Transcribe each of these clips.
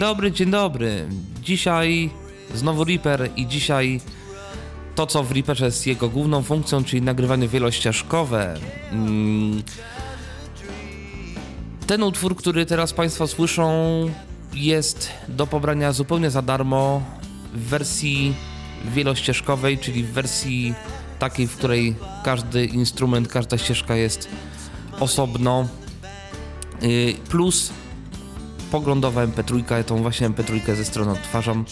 Dobry, dzień dobry. Dzisiaj znowu Reaper i dzisiaj to, co w Reaperze jest jego główną funkcją, czyli nagrywanie wielościeżkowe. Mm. Ten utwór, który teraz Państwo słyszą, jest do pobrania zupełnie za darmo w wersji wielościeżkowej, czyli w wersji takiej, w której każdy instrument, każda ścieżka jest osobno. Y, plus poglądowa MP3, ja tą właśnie MP3 ze strony odtwarzam.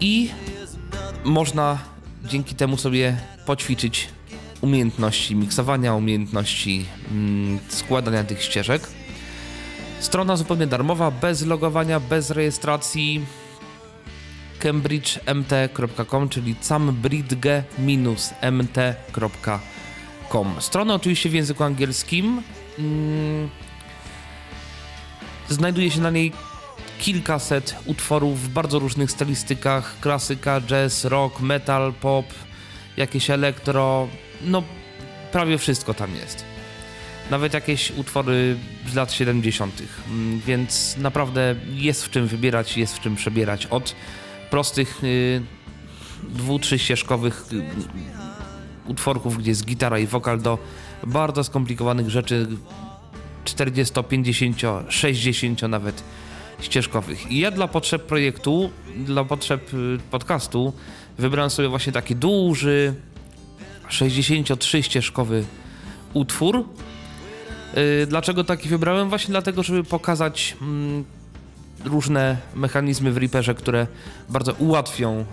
I można dzięki temu sobie poćwiczyć umiejętności miksowania, umiejętności mm, składania tych ścieżek. Strona zupełnie darmowa, bez logowania, bez rejestracji cambridgemt.com, czyli cambridge-mt.com. Strona oczywiście w języku angielskim. Mm, Znajduje się na niej kilkaset utworów w bardzo różnych stylistykach: klasyka, jazz, rock, metal, pop, jakieś elektro. No, prawie wszystko tam jest. Nawet jakieś utwory z lat 70., mm, więc naprawdę jest w czym wybierać, jest w czym przebierać. Od prostych yy, dwu, trzyścieżkowych yy, utworków, gdzie jest gitara i wokal, do bardzo skomplikowanych rzeczy, 40, 50, 60 nawet ścieżkowych. I ja dla potrzeb projektu, dla potrzeb y, podcastu wybrałem sobie właśnie taki duży 63 ścieżkowy utwór. Y, dlaczego taki wybrałem? Właśnie dlatego, żeby pokazać mm, różne mechanizmy w Reaperze, które bardzo ułatwią y,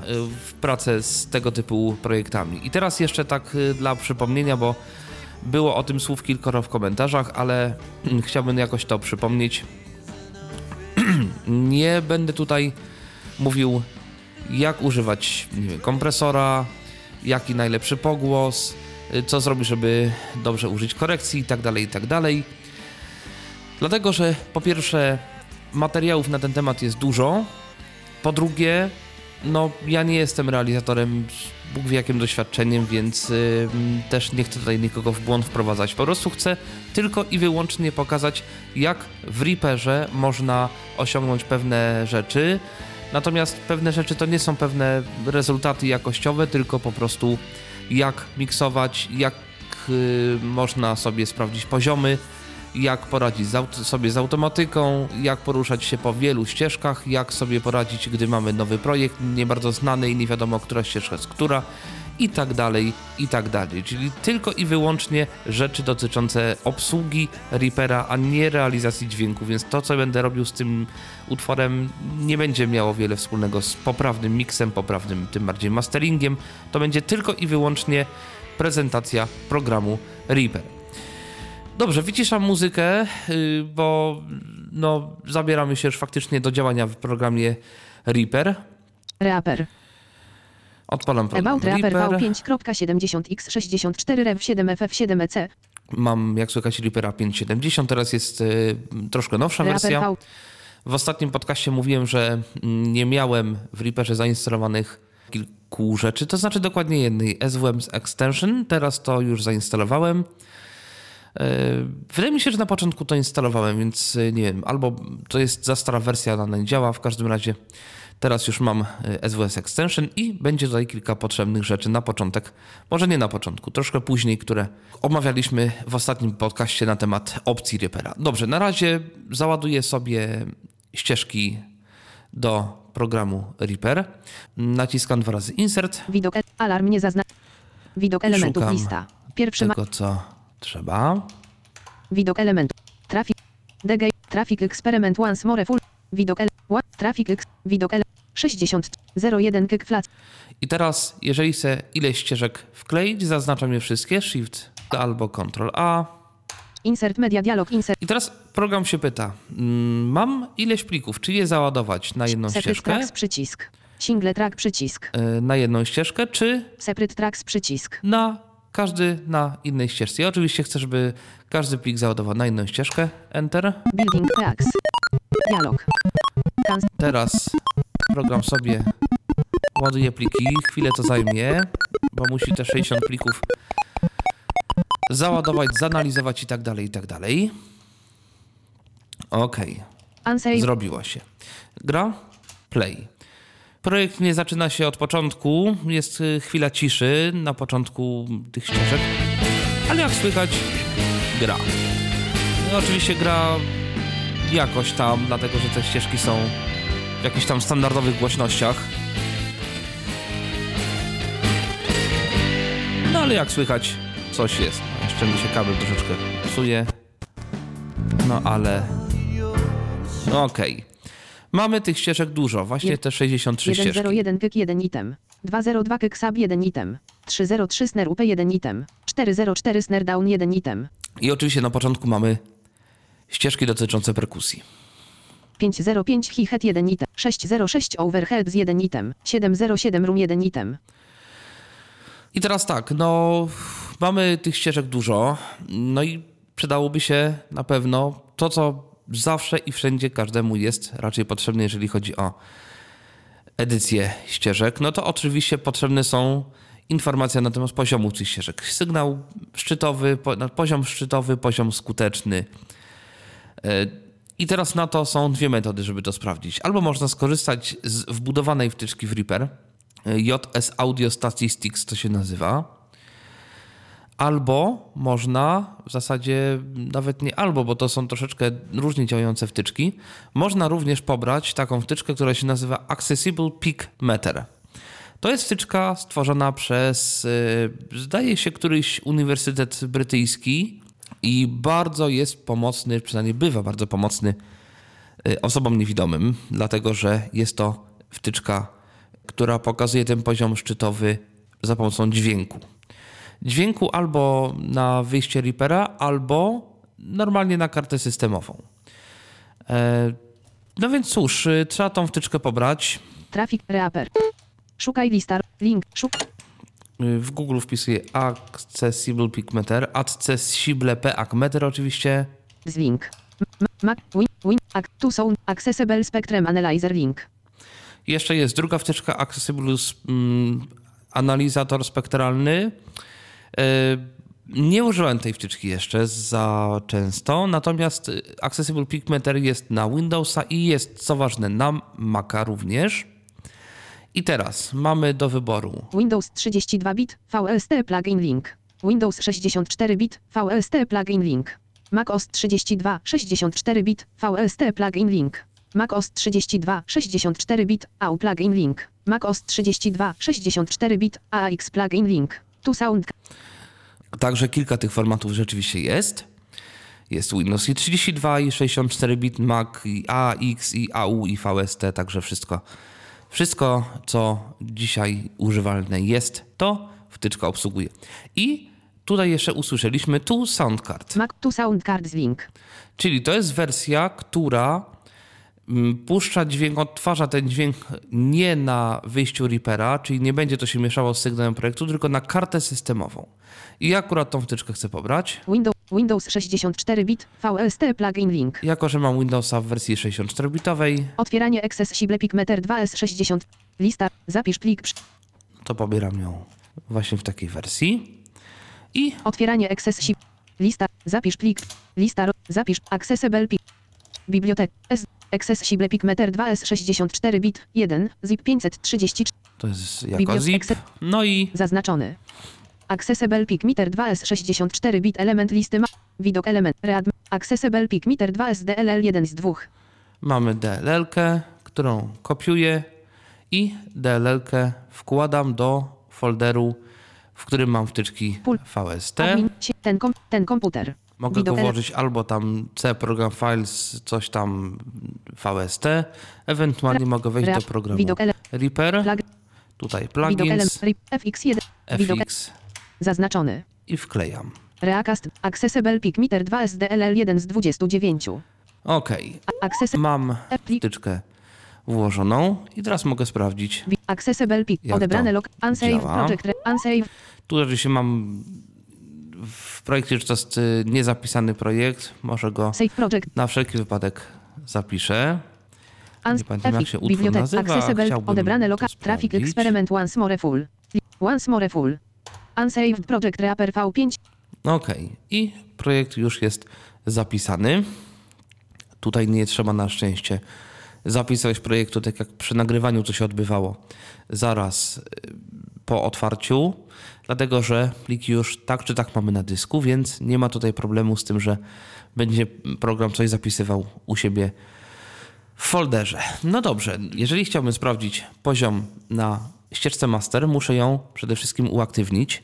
pracę z tego typu projektami. I teraz jeszcze tak dla przypomnienia, bo było o tym słów kilkoro w komentarzach, ale chciałbym jakoś to przypomnieć. nie będę tutaj mówił, jak używać wiem, kompresora, jaki najlepszy pogłos, co zrobić, żeby dobrze użyć korekcji itd., tak itd. Tak Dlatego, że po pierwsze, materiałów na ten temat jest dużo. Po drugie, no ja nie jestem realizatorem Bóg wie jakim doświadczeniem, więc y, też nie chcę tutaj nikogo w błąd wprowadzać. Po prostu chcę tylko i wyłącznie pokazać, jak w Reaperze można osiągnąć pewne rzeczy. Natomiast pewne rzeczy to nie są pewne rezultaty jakościowe, tylko po prostu jak miksować, jak y, można sobie sprawdzić poziomy, jak poradzić sobie z automatyką, jak poruszać się po wielu ścieżkach, jak sobie poradzić, gdy mamy nowy projekt, nie bardzo znany i nie wiadomo, która ścieżka jest która i tak dalej, i tak dalej. Czyli tylko i wyłącznie rzeczy dotyczące obsługi Reapera, a nie realizacji dźwięku, więc to, co będę robił z tym utworem, nie będzie miało wiele wspólnego z poprawnym miksem, poprawnym tym bardziej masteringiem. To będzie tylko i wyłącznie prezentacja programu Reaper. Dobrze, wyciszam muzykę, y, bo no, zabieramy się już faktycznie do działania w programie Reaper. Reaper. Odpalam program About Reaper V5.70x64 Rev7FF7EC. Mam, jak słychać, Reapera 570, teraz jest y, troszkę nowsza Reaper wersja. V. W ostatnim podcaście mówiłem, że mm, nie miałem w Reaperze zainstalowanych kilku rzeczy, to znaczy dokładnie jednej, SWM Extension, teraz to już zainstalowałem. E, wydaje mi się, że na początku to instalowałem, więc e, nie wiem, albo to jest za stara wersja, ona nie działa. W każdym razie teraz już mam SWS e, Extension i będzie tutaj kilka potrzebnych rzeczy na początek. Może nie na początku, troszkę później, które omawialiśmy w ostatnim podcaście na temat opcji Reapera. Dobrze, na razie załaduję sobie ścieżki do programu Reaper. Naciskam dwa razy Insert. Widok, alarm nie zaznacza. Widok elementów Szukam lista. Pierwszy tego, co Trzeba. Widok elementu. Trafik. DG. Trafik experiment once more full. Widok ele. Trafik x. Widok ele. 60. 01 kick I teraz, jeżeli chcę ileś ścieżek wkleić, zaznaczam je wszystkie. Shift albo Ctrl A. Insert media dialog. Insert. I teraz program się pyta, mm, mam ileś plików, czy je załadować na jedną Separate ścieżkę, tracks przycisk. Single track przycisk. e, na jedną ścieżkę, czy Separate tracks przycisk. na każdy na innej ścieżce. Ja oczywiście chcę, żeby każdy plik załadował na jedną ścieżkę. Enter. Building tracks. Dialog. Teraz program sobie ładuje pliki. Chwilę to zajmie, bo musi te 60 plików załadować, zanalizować i tak dalej, i tak dalej. Okej, Unsave. zrobiło się. Gra, play. Projekt nie zaczyna się od początku, jest y, chwila ciszy na początku tych ścieżek, ale jak słychać, gra. No, oczywiście gra jakoś tam, dlatego że te ścieżki są w jakichś tam standardowych głośnościach. No ale jak słychać, coś jest. No, jeszcze mi się kabel troszeczkę psuje. No ale... No okej. Mamy tych ścieżek dużo, właśnie Jed- te 63 ścieżki. 101 kyk 1 item. 202 kyk sub 1 item. 303 snare up 1 item. 404 snare down 1 item. I oczywiście na początku mamy ścieżki dotyczące perkusji. 505 hi-hat 1 item. 606 overheads 1 item. 707 room 1 item. I teraz tak, no mamy tych ścieżek dużo, no i przydałoby się na pewno to, co zawsze i wszędzie każdemu jest raczej potrzebne, jeżeli chodzi o edycję ścieżek, no to oczywiście potrzebne są informacje na temat poziomu tych ścieżek. Sygnał szczytowy, po, poziom szczytowy, poziom skuteczny. E, I teraz na to są dwie metody, żeby to sprawdzić. Albo można skorzystać z wbudowanej wtyczki w Reaper, e, JS Audio Statistics to się nazywa. Albo można, w zasadzie nawet nie albo, bo to są troszeczkę różnie działające wtyczki, można również pobrać taką wtyczkę, która się nazywa Accessible Peak Meter. To jest wtyczka stworzona przez, y, zdaje się, któryś uniwersytet brytyjski i bardzo jest pomocny, przynajmniej bywa bardzo pomocny y, osobom niewidomym, dlatego że jest to wtyczka, która pokazuje ten poziom szczytowy za pomocą dźwięku. Dźwięku albo na wyjście Reapera, albo normalnie na kartę systemową. E, No więc cóż, y, trzeba tą wtyczkę pobrać. Traffic reaper. Szukaj lista. Link. Szuk. Y, W Google wpisuję Accessible Peak Meter, Accessible Peak Meter oczywiście. Z link. Mac. Win. Win. Tu są Accessible Spectrum Analyzer link. Jeszcze jest druga wtyczka Accessible mm, Analizator Spektralny. E, Nie użyłem tej wtyczki jeszcze za często, natomiast Accessible Peak Meter jest na Windowsa i jest, co ważne, na Maca również. I teraz mamy do wyboru Windows 32 bit. VLST plugin link. Windows 64 bit. VLST plugin link. Mac OS 32 64 bit. VLST plugin link. Mac OS 32 64 bit. AU plugin link. Mac OS 32 64 bit. AX plugin link. Tu sound. Także kilka tych formatów rzeczywiście jest. Jest Windows i 32 i 64 bit Mac i AX i AU i VST, także wszystko wszystko co dzisiaj używalne jest, to wtyczka obsługuje. I tutaj jeszcze usłyszeliśmy tu Soundcard. Mac tu sound cards link. Czyli to jest wersja, która puszcza dźwięk, odtwarza ten dźwięk nie na wyjściu Reapera, czyli nie będzie to się mieszało z sygnałem projektu, tylko na kartę systemową. I ja akurat tą wtyczkę chcę pobrać. Windows, Windows 64 bit. VLST plugin link. Jako, że mam Windowsa w wersji 64-bitowej, Otwieranie Accessible Picmeter 2S60. Lista. Zapisz plik. przy- to pobieram ją właśnie w takiej wersji. I Otwieranie Accessible. Lista. Zapisz plik. Lista. Zapisz. Accessible pik. Bibliotek. S. Accessible Picmeter 2S64 bit. 1. ZIP 534. to jest jako Bibliot- zip. No i Zaznaczony. Accessible Picmeter 2S64 bit element listy ma. Widok element. Read. Accessible Picmeter 2S DLL 1 z 2. mamy DLL-kę, którą kopiuję i DLL-kę wkładam do folderu, w którym mam wtyczki VST. Admin. Ten, kom, ten komputer. Mogę go włożyć albo tam C program files, coś tam VST, ewentualnie mogę wejść do programu Reaper, tutaj plugins, RIP FX1. Widok FX Zaznaczony. i wklejam. Reacast. Accessible PIC Meter 2 SDLL 1 z 29. Okej, A- Accessible mam wtyczkę włożoną i teraz mogę sprawdzić. Accessible PIC. Odebrane log. Unsave project. Unsave. Tu rzeczywiście mam w projekcie, że to jest y, niezapisany projekt, może go na wszelki wypadek zapiszę. Nie pamiętam, jak się utwór nazywa, Accessible. Odebrane loka. Traffic experiment once more full. Once more full. Unsaved project Reaper V5. Okej, i projekt już jest zapisany. Tutaj nie trzeba na szczęście zapisywać projektu, tak jak przy nagrywaniu to się odbywało zaraz y, po otwarciu, dlatego że pliki już tak czy tak mamy na dysku, więc nie ma tutaj problemu z tym, że będzie program coś zapisywał u siebie w folderze. No dobrze, jeżeli chciałbym sprawdzić poziom na ścieżce master, muszę ją przede wszystkim uaktywnić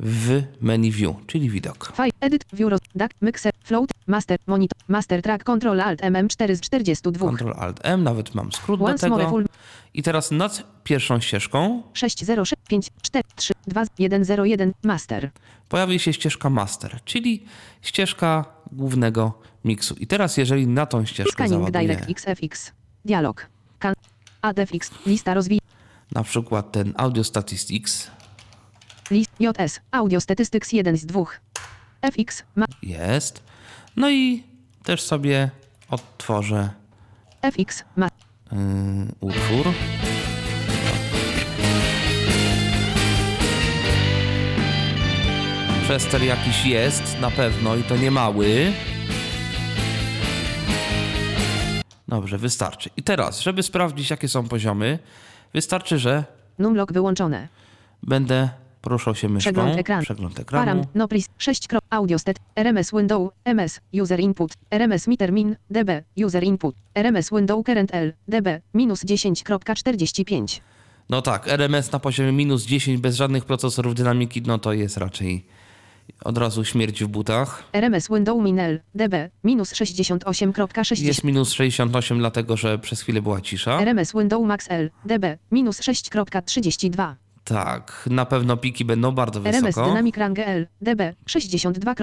w menu view, czyli widok. File. Edit. View. DAC. Mixer. Float. Master. Monitor. Master track. Control Alt MM4 z 42. Ctrl Alt M, nawet mam skrót do Once more tego. full. I teraz nad pierwszą ścieżką 6 0 6 5 4 3 2 1 0 1 Master. pojawi się ścieżka master, czyli ścieżka głównego miksu. I teraz jeżeli na tą ścieżkę Scanning załaduję Direct XFX. Dialog. Can. ADFX. Lista rozwij. na przykład ten Audio Statistics, List. JS. Audio Statistics 1 z 2. FX. Ma. jest. No i też sobie odtworzę FX. Ma. yy, utwór. Przester jakiś jest na pewno i to nie mały. Dobrze, wystarczy. I teraz, żeby sprawdzić jakie są poziomy, wystarczy, że Numlock wyłączone. będę poruszał się myszką. Przegląd ekranu. Przegląd ekranu. Param. Nopris. 6. krop- Audio stat. RMS window. MS. User input. RMS meter min. DB. User input. RMS window current L. DB. Minus 10.45. No tak, RMS na poziomie minus 10 bez żadnych procesorów dynamiki, no to jest raczej od razu śmierć w butach. RMS window min L. DB. Minus 68.60. Jest minus 68, dlatego że przez chwilę była cisza. RMS window max L. DB. Minus 6.32. Tak, na pewno piki będą bardzo RMS wysoko. Dynamic Range L, DB, 62.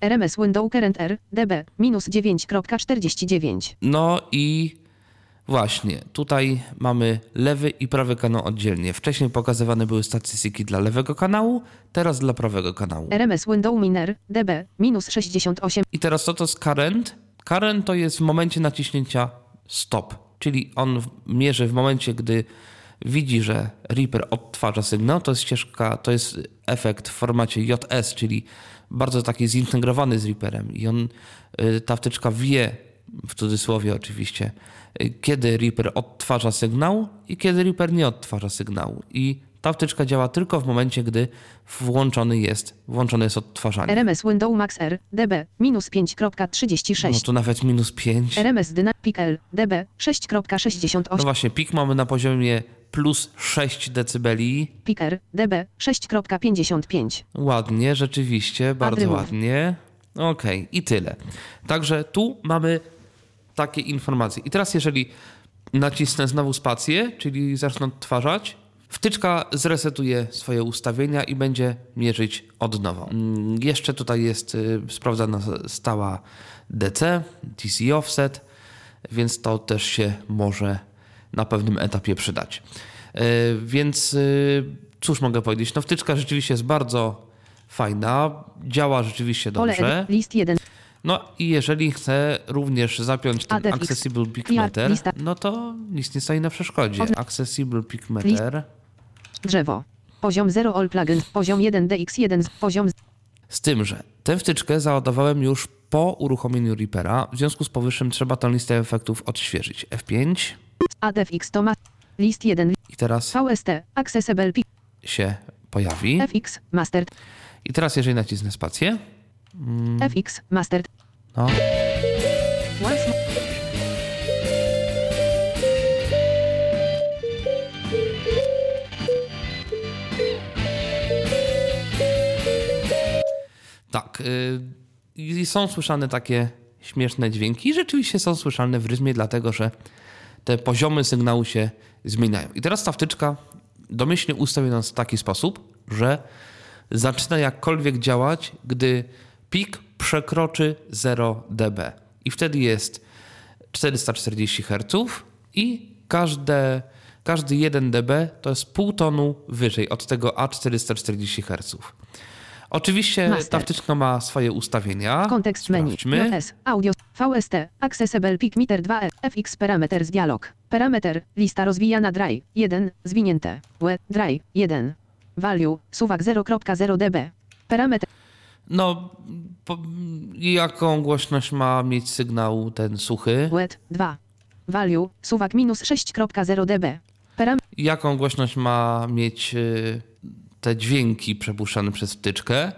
RMS Window Current R, DB, minus 9.49. No i właśnie, tutaj mamy lewy i prawy kanał oddzielnie. Wcześniej pokazywane były statystyki dla lewego kanału, teraz dla prawego kanału. RMS Window Miner, DB, minus 68. I teraz co to jest current? Current to jest w momencie naciśnięcia stop, czyli on mierzy w momencie, gdy widzi, że Reaper odtwarza sygnał, to jest ścieżka, to jest efekt w formacie JS, czyli bardzo taki zintegrowany z Reaperem i on, y, ta wtyczka wie, w cudzysłowie oczywiście, y, kiedy Reaper odtwarza sygnał i kiedy Reaper nie odtwarza sygnału. I ta wtyczka działa tylko w momencie, gdy włączony jest, włączone jest odtwarzanie. RMS Window Max R, DB, minus 5.36. No to nawet minus 5. RMS Dynamic L, DB, No 6.68. właśnie, pik mamy na poziomie plus 6 decybeli. Picker, DB, 6.55. Ładnie, rzeczywiście, bardzo ładnie. Okej, i tyle. Także tu mamy takie informacje. I teraz jeżeli nacisnę znowu spację, czyli zacznę odtwarzać, wtyczka zresetuje swoje ustawienia i będzie mierzyć od nowa. Mm, Jeszcze tutaj jest y, sprawdzana stała DC, DC offset, więc to też się może na pewnym etapie przydać. Y, Więc y, cóż mogę powiedzieć? No wtyczka rzeczywiście jest bardzo fajna, działa rzeczywiście dobrze. list 1. No i jeżeli chcę również zapiąć ten ADFX. Accessible Peak Ja- Meter, lista. no to nic nie stoi na przeszkodzie. Accessible Peak Meter. Drzewo. Poziom 0 All Plugin. Poziom 1 DX1. z- Poziom z- Z tym, że tę wtyczkę załadowałem już po uruchomieniu Reapera. W związku z powyższym trzeba tę listę efektów odświeżyć. F5 ADFX to ma. List 1. i teraz VST. Accessible Pick. się pojawi. FX. Master. I teraz jeżeli nacisnę spację, FX. Master. no. Tak. y, I są słyszane takie śmieszne dźwięki. I rzeczywiście są słyszalne w rytmie, dlatego że te poziomy sygnału się zmieniają. I teraz ta wtyczka domyślnie ustawi nas w taki sposób, że zaczyna jakkolwiek działać, gdy pik przekroczy 0 dB. I wtedy jest 440 Hz i każde, każdy 1 dB to jest pół tonu wyżej od tego A440 Hz. Oczywiście Master. ta wtyczka ma swoje ustawienia. Kontekst menu. JS. Audio. VST. Accessible Peak Meter 2. FX Parameters Dialog. Parameter. Lista rozwijana dry. 1. Zwinięte. WE. Dry. 1. Value. Suwak 0.0 dB. Parametr. No, po, jaką głośność ma mieć sygnał ten suchy? WET. 2. Value. Suwak minus 6.0 dB. Parametr. Jaką głośność ma mieć y, te dźwięki przepuszczane przez wtyczkę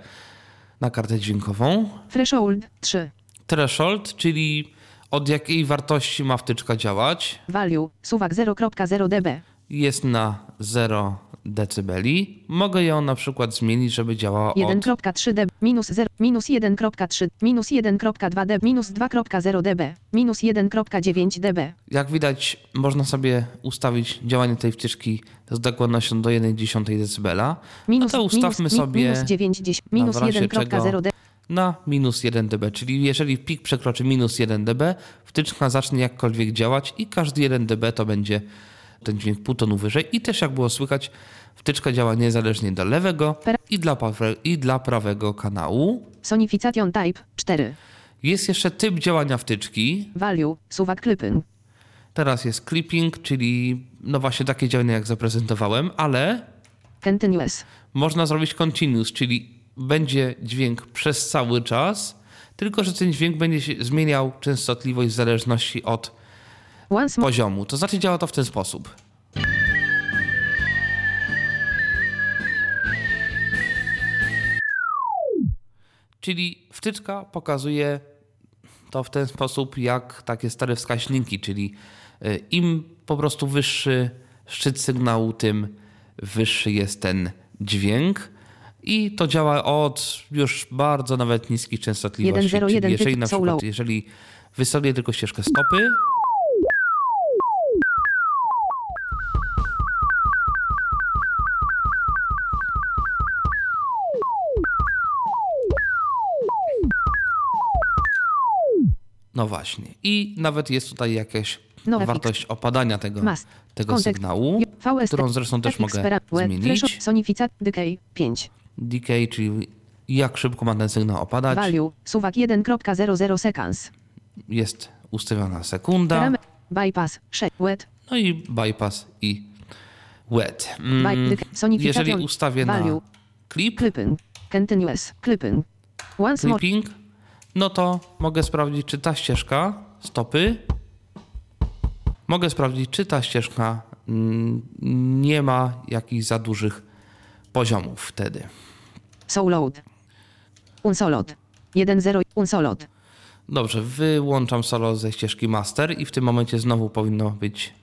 na kartę dźwiękową? Threshold. 3. Threshold, czyli od jakiej wartości ma wtyczka działać? Value. Suwak 0.0 dB. Jest na 0 decybeli. Mogę ją na przykład zmienić, żeby działała od 1.3 dB, minus 0, minus 1.3, minus 1.2 dB, minus 2.0 dB, minus 1.9 dB. Jak widać, można sobie ustawić działanie tej wtyczki z dokładnością do 1,1 dB. Minus, no to ustawmy minus, mi- sobie minus 9, 10, minus w razie 1.0 dB. na minus 1 dB, czyli jeżeli pik przekroczy minus 1 dB, wtyczka zacznie jakkolwiek działać i każdy 1 dB to będzie ten dźwięk pół tonu wyżej. I też jak było słychać, wtyczka działa niezależnie do lewego i dla, prawe, i dla prawego kanału. Sonification type 4. Jest jeszcze typ działania wtyczki. Value, suwak clipping. Teraz jest clipping, czyli no właśnie takie działanie jak zaprezentowałem, ale Continuous. można zrobić continuous, czyli będzie dźwięk przez cały czas, tylko że ten dźwięk będzie się zmieniał częstotliwość w zależności od. Poziomu. To znaczy działa to w ten sposób. Czyli wtyczka pokazuje to w ten sposób, jak takie stare wskaźniki, czyli y, im po prostu wyższy szczyt sygnału, tym wyższy jest ten dźwięk. I to działa od już bardzo nawet niskich częstotliwości. 101 czyli jeżeli typ na przykład, jeżeli tylko ścieżkę stopy, No właśnie. I nawet jest tutaj jakaś Nowe wartość opadania tego, Mas. tego sygnału, VST. którą zresztą też mogę zmienić. Sonificat decay 5. Decay, czyli jak szybko ma ten sygnał opadać. Value, suwak 1.00 seconds. Jest ustawiona sekunda. Bypass 6. WET. No i bypass i wet. Mm, jeżeli ustawię na clip, Clipping. Continuous. Clipping. Once more. No to mogę sprawdzić, czy ta ścieżka stopy, mogę sprawdzić, czy ta ścieżka mm, nie ma jakichś za dużych poziomów wtedy. Soulload. Unsolot. 1.0. Unsolot. Dobrze, wyłączam solo ze ścieżki master i w tym momencie znowu powinno być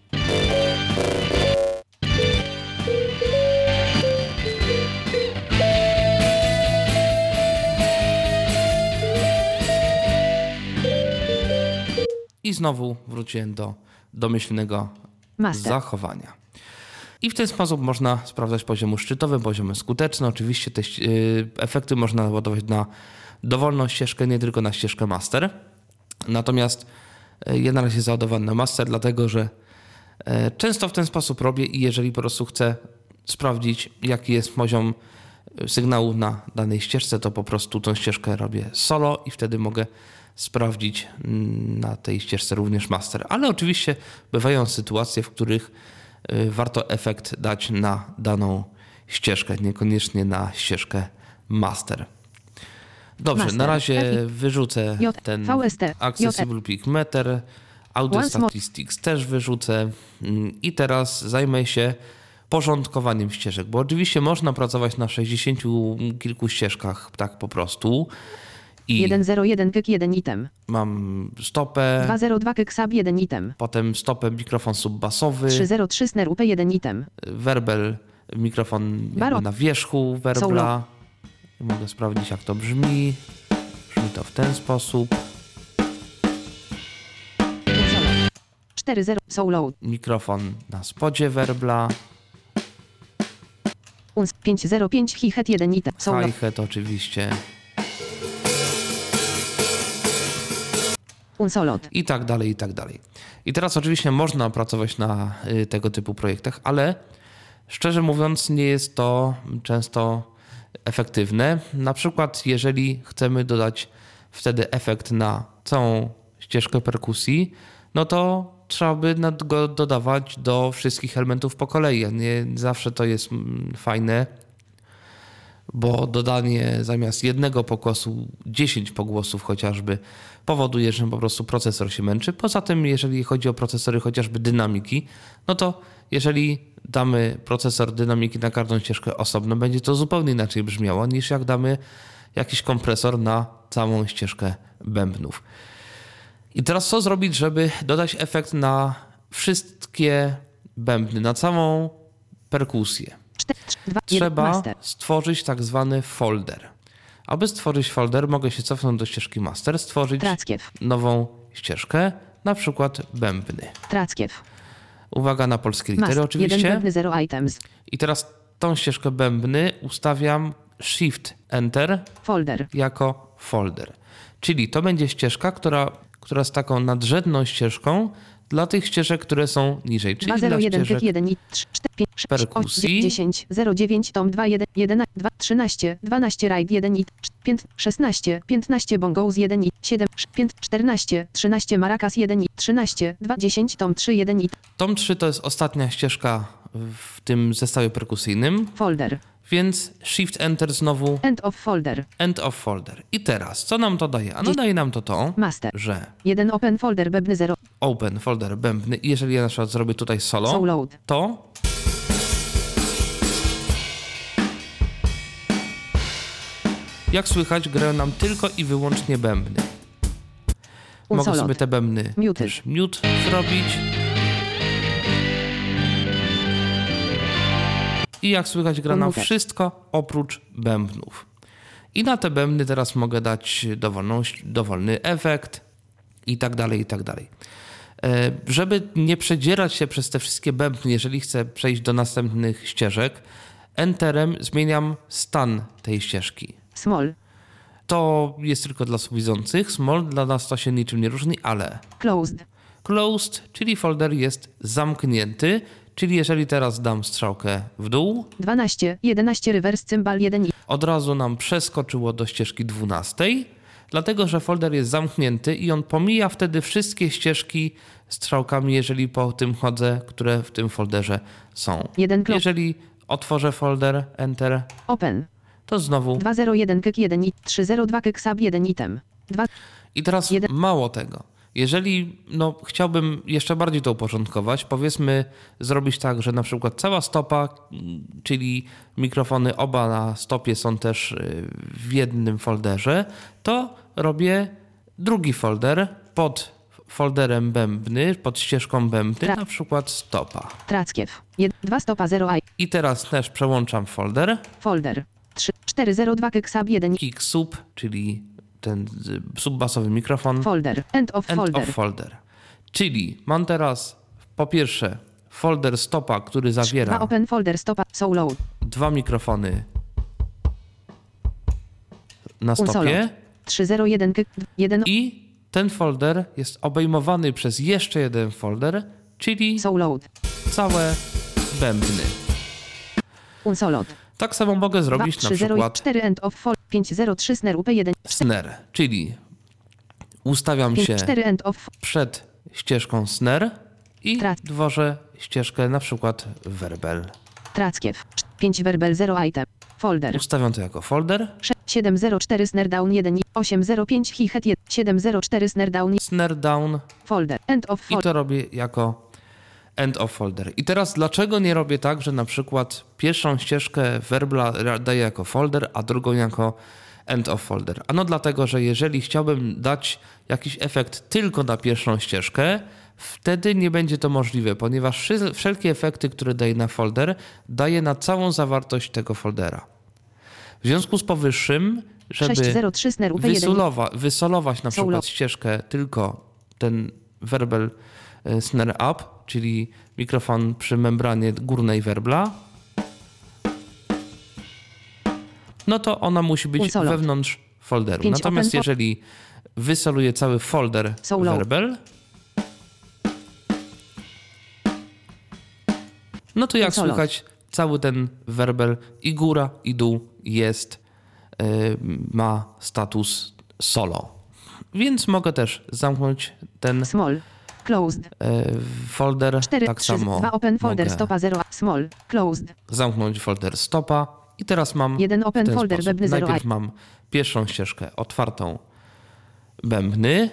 znowu wróciłem do domyślnego Master. zachowania. I w ten sposób można sprawdzać poziomy szczytowe, poziomy skuteczne. Oczywiście te ści- y, efekty można ładować na dowolną ścieżkę, nie tylko na ścieżkę master. Natomiast y, ja na razie załadowałem na master, dlatego że y, często w ten sposób robię i jeżeli po prostu chcę sprawdzić, jaki jest poziom sygnału na danej ścieżce, to po prostu tą ścieżkę robię solo i wtedy mogę sprawdzić mm, na tej ścieżce również master. Ale oczywiście bywają sytuacje, w których y, warto efekt dać na daną ścieżkę, niekoniecznie na ścieżkę master. Dobrze, Master. na razie Epi- wyrzucę ten. Accessible Peak Meter, Audio. Statistics też wyrzucę Mm, i teraz zajmę się porządkowaniem ścieżek, bo oczywiście można pracować na 60 kilku ścieżkach tak po prostu i 101 kyk 1 item. mam stopę, 202 kyk sub 1 item. potem stopę mikrofon subbasowy, 303 snare up 1 item. werbel, mikrofon na wierzchu werbla. Solo. Mogę sprawdzić jak to brzmi. Brzmi to w ten sposób. Unsolot. 40 soulload. Mikrofon na spodzie werbla. Uns 505 hi-hat 1 item. Solo. hi-hat oczywiście Unsolot. i tak dalej, i tak dalej. I teraz oczywiście można pracować na y, tego typu projektach, ale szczerze mówiąc nie jest to często efektywne. Na przykład jeżeli chcemy dodać wtedy efekt na całą ścieżkę perkusji, no to trzeba by go dodawać do wszystkich elementów po kolei. Nie zawsze to jest mm, fajne, bo dodanie zamiast jednego pogłosu 10 pogłosów chociażby powoduje, że po prostu procesor się męczy. Poza tym, jeżeli chodzi o procesory chociażby dynamiki, no to jeżeli damy procesor dynamiki na każdą ścieżkę osobno, będzie to zupełnie inaczej brzmiało niż jak damy jakiś kompresor na całą ścieżkę bębnów. I teraz co zrobić, żeby dodać efekt na wszystkie bębny, na całą perkusję? 4, 2, 1, Trzeba stworzyć tak zwany folder. Aby stworzyć folder, mogę się cofnąć do ścieżki master, stworzyć Trackiew. nową ścieżkę, na przykład bębny. Trackiew. Uwaga na polskie litery Master. 1 oczywiście. bębny 0 items. I teraz tą ścieżkę bębny ustawiam Shift Enter Folder. jako folder. Czyli to będzie ścieżka, która, która jest taką nadrzędną ścieżką dla tych ścieżek, które są niżej. Czyli dla 201 ścieżek 1 i 3 4 5 6 perkusji. 10 09 tom 2 1 11 2 13 12 ride 1 i 5 16 15 bongos 1 i 7 5 14 13 maracas 1 i 13 2 10 tom 3 1 i Tom 3 to jest ostatnia ścieżka w tym zestawie perkusyjnym, folder. Więc Shift Enter znowu End of folder. End of Folder. I teraz, co nam to daje? A no daje nam to to, Master. że 1 open folder bębny 0 Open Folder bębny i jeżeli ja na przykład zrobię tutaj solo, soul load. to jak słychać grają nam tylko i wyłącznie bębny. Mogę Unsolot. sobie te bębny Muted. też mute zrobić. I jak słychać gra Unmuted. wszystko oprócz bębnów. I na te bębny teraz mogę dać dowolną, dowolny efekt i tak dalej, i tak dalej. E, Żeby nie przedzierać się przez te wszystkie bębny, jeżeli chcę przejść do następnych ścieżek, Enterem zmieniam stan tej ścieżki. Small. To jest tylko dla widzących, small dla nas to się niczym nie różni, ale Closed. closed, czyli folder jest zamknięty, czyli jeżeli teraz dam strzałkę w dół, 12 11 reverse cymbal 1 i od razu nam przeskoczyło do ścieżki 12, dlatego że folder jest zamknięty i on pomija wtedy wszystkie ścieżki strzałkami, jeżeli po tym chodzę, które w tym folderze są. 1 close. Jeżeli otworzę folder, enter, Open. to znowu 201 kyk 1 i 302 kyk sub 1 item. 2 I teraz Jeden- mało tego. Jeżeli no, chciałbym jeszcze bardziej to uporządkować, powiedzmy zrobić tak, że na przykład cała stopa, czyli mikrofony oba na stopie są też y, w jednym folderze, to robię drugi folder pod folderem bębny, pod ścieżką bębny, Tra- na przykład stopa. Trackiew. 2 stopa 0 i I teraz też przełączam folder, folder. 3 402 kyk sub 1 i kick sub, czyli ten y, subbasowy mikrofon. folder. End of End folder. of folder. Czyli mam teraz po pierwsze folder stopa, który 2 zawiera open folder stopa soul load. dwa mikrofony na stopie 301 kyk 1 i ten folder jest obejmowany przez jeszcze jeden folder, czyli soul load. całe bębny. Unsolot. Tak samo mogę 2 zrobić na 3 0 przykład 4 end of 503 snare up1 snare, czyli ustawiam 5 się 4 end of przed ścieżką snare i Trac. tworzę ścieżkę na przykład verbal. Trackiew. 5 verbal 0 item. Folder. Ustawiam to jako folder 704 snare down 1 i 805 hi-hat 1 704 snare down snare down folder. End of i folder. to robię jako end of folder. I teraz dlaczego nie robię tak, że na przykład pierwszą ścieżkę werbla daję jako folder, a drugą jako end of folder? Ano dlatego, że jeżeli chciałbym dać jakiś efekt tylko na pierwszą ścieżkę, wtedy nie będzie to możliwe, ponieważ wszelkie efekty, które daję na folder, daję na całą zawartość tego foldera. W związku z powyższym, żeby 603 snare up1 wysolowa, wysolować na przykład ścieżkę tylko ten verbal e, snare up, czyli mikrofon przy membranie górnej werbla, no to ona musi być Unsolot. wewnątrz folderu. Natomiast jeżeli wysoluję cały folder werbel, no to jak słychać, cały ten werbel i góra i dół jest, y, ma status solo. Więc mogę też zamknąć ten Small. Closed. y, folder 4, tak 3, samo 2 open folder mogę stopa 0. Small. Closed. zamknąć folder stopa i teraz mam Jeden open folder webny 0 Najpierw mam pierwszą ścieżkę otwartą bębny,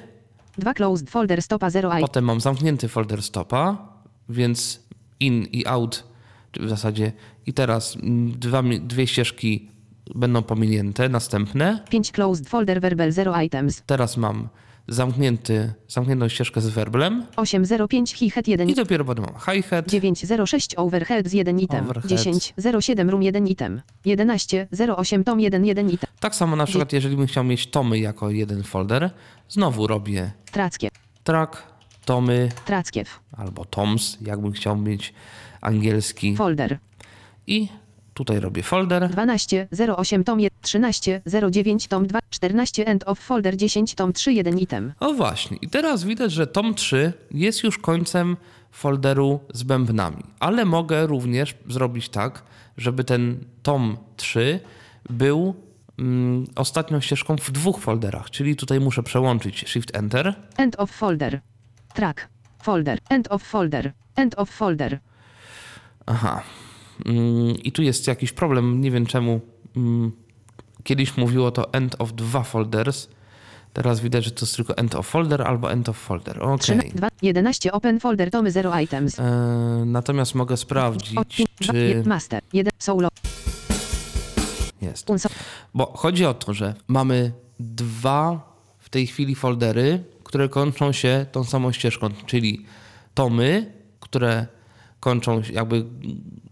2 closed folder stopa 0 i. potem mam zamknięty folder stopa, więc in i out w zasadzie i teraz dwa, dwie ścieżki będą pominięte, następne. 5 closed folder verbal 0 items. Teraz mam zamknięty, zamkniętą ścieżkę z werblem 805 hi-hat 1 i dopiero potem mam hi-hat, 906 overhead z 1 item. Overhead. 10 07 room 1 item. 11 08 tom 1 1 item. Tak samo na przykład jeżeli bym chciał mieć tomy jako jeden folder, znowu robię Trackie. track, tomy, Trackiew. albo Toms, jakbym chciał mieć angielski. Folder. I tutaj robię folder. 12 08 tom 1 13 09 tom 2 14 end of folder 10 tom 3 1 item. O właśnie, i teraz widać, że tom 3 jest już końcem folderu z bębnami, ale mogę również zrobić tak, żeby ten tom 3 był mm, ostatnią ścieżką w dwóch folderach, czyli tutaj muszę przełączyć Shift Enter. End of folder. Track. Folder. End of folder. End of folder. Aha. Mm, I tu jest jakiś problem, nie wiem czemu. mm, Kiedyś mówiło to end of dwa folders. Teraz widać, że to jest tylko end of folder albo end of folder. Ok. 3 2 11 open folder tomy 0 items. E, natomiast mogę sprawdzić, czy Master. 1 solo. jest. Bo chodzi o to, że mamy dwa w tej chwili foldery, które kończą się tą samą ścieżką, czyli tomy, które kończą się jakby,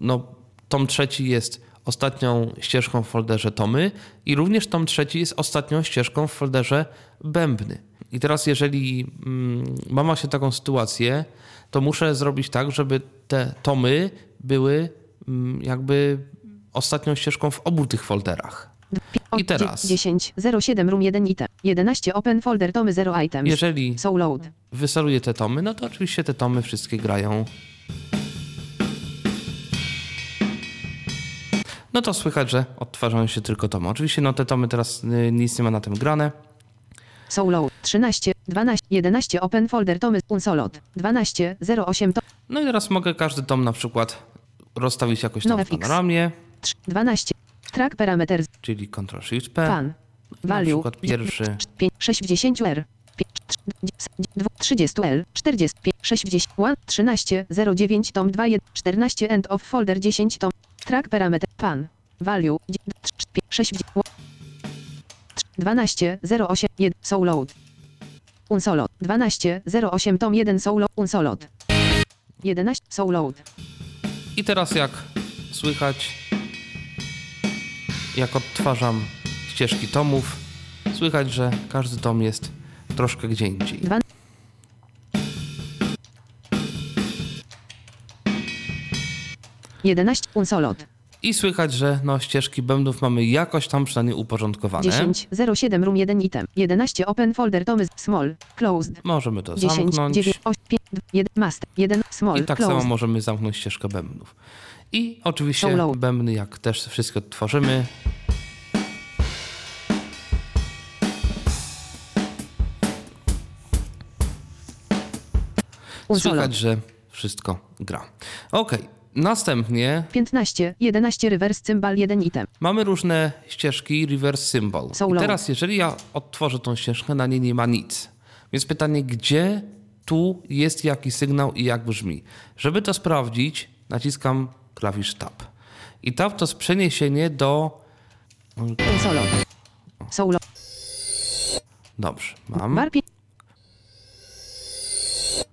no tom trzeci jest ostatnią ścieżką w folderze tomy i również tom trzeci jest ostatnią ścieżką w folderze bębny. I teraz jeżeli mm, mam właśnie taką sytuację, to muszę zrobić tak, żeby te tomy były mm, jakby ostatnią ścieżką w obu tych folderach. I teraz. 10 07 room 1 item. 11 open folder tomy 0 items. Jeżeli So load. wysaluję te tomy, no to oczywiście te tomy wszystkie grają. No to słychać, że odtwarzają się tylko tomy. Oczywiście no te tomy teraz y, nic nie ma na tym grane. So load. 13 12 11 open folder tomy unsolot. 12 08 to No i teraz mogę każdy tom na przykład rozstawić jakoś tam No w panoramie, 3 12 track parameters czyli Ctrl Shift P. pan. Na Value. przykład pierwszy 5 60 R. 30 L 40 60 1 13 09 tom 2 1 14 end of folder 10 tom track parameter pan. Value 6 12 08 1 so load. Unsolot 12 08 tom 1 so load unsolot 11 so load. I teraz jak słychać, jak odtwarzam ścieżki tomów, słychać, że każdy tom jest troszkę gdzie indziej. Dwa- 11 unsolot I słychać, że no, ścieżki bębnów mamy jakoś tam przynajmniej uporządkowane. 10 07 room 1 item 11 open folder tomy small closed Możemy to 10 zamknąć. 9 8 5 1 master 1 small I tak closed samo możemy zamknąć ścieżkę bębnów. I oczywiście Solo. bębny, jak też wszystkie odtworzymy, słychać, że wszystko gra. Ok, następnie 15 11 reverse cymbal 1 item mamy różne ścieżki reverse symbol. I Solo. teraz, jeżeli ja odtworzę tą ścieżkę, na niej nie ma nic. Więc pytanie, gdzie tu jest jaki sygnał i jak brzmi? Żeby to sprawdzić, naciskam klawisz Tab. I Tab to jest przeniesienie do... unsolot solo Dobrze, mam. bar pi-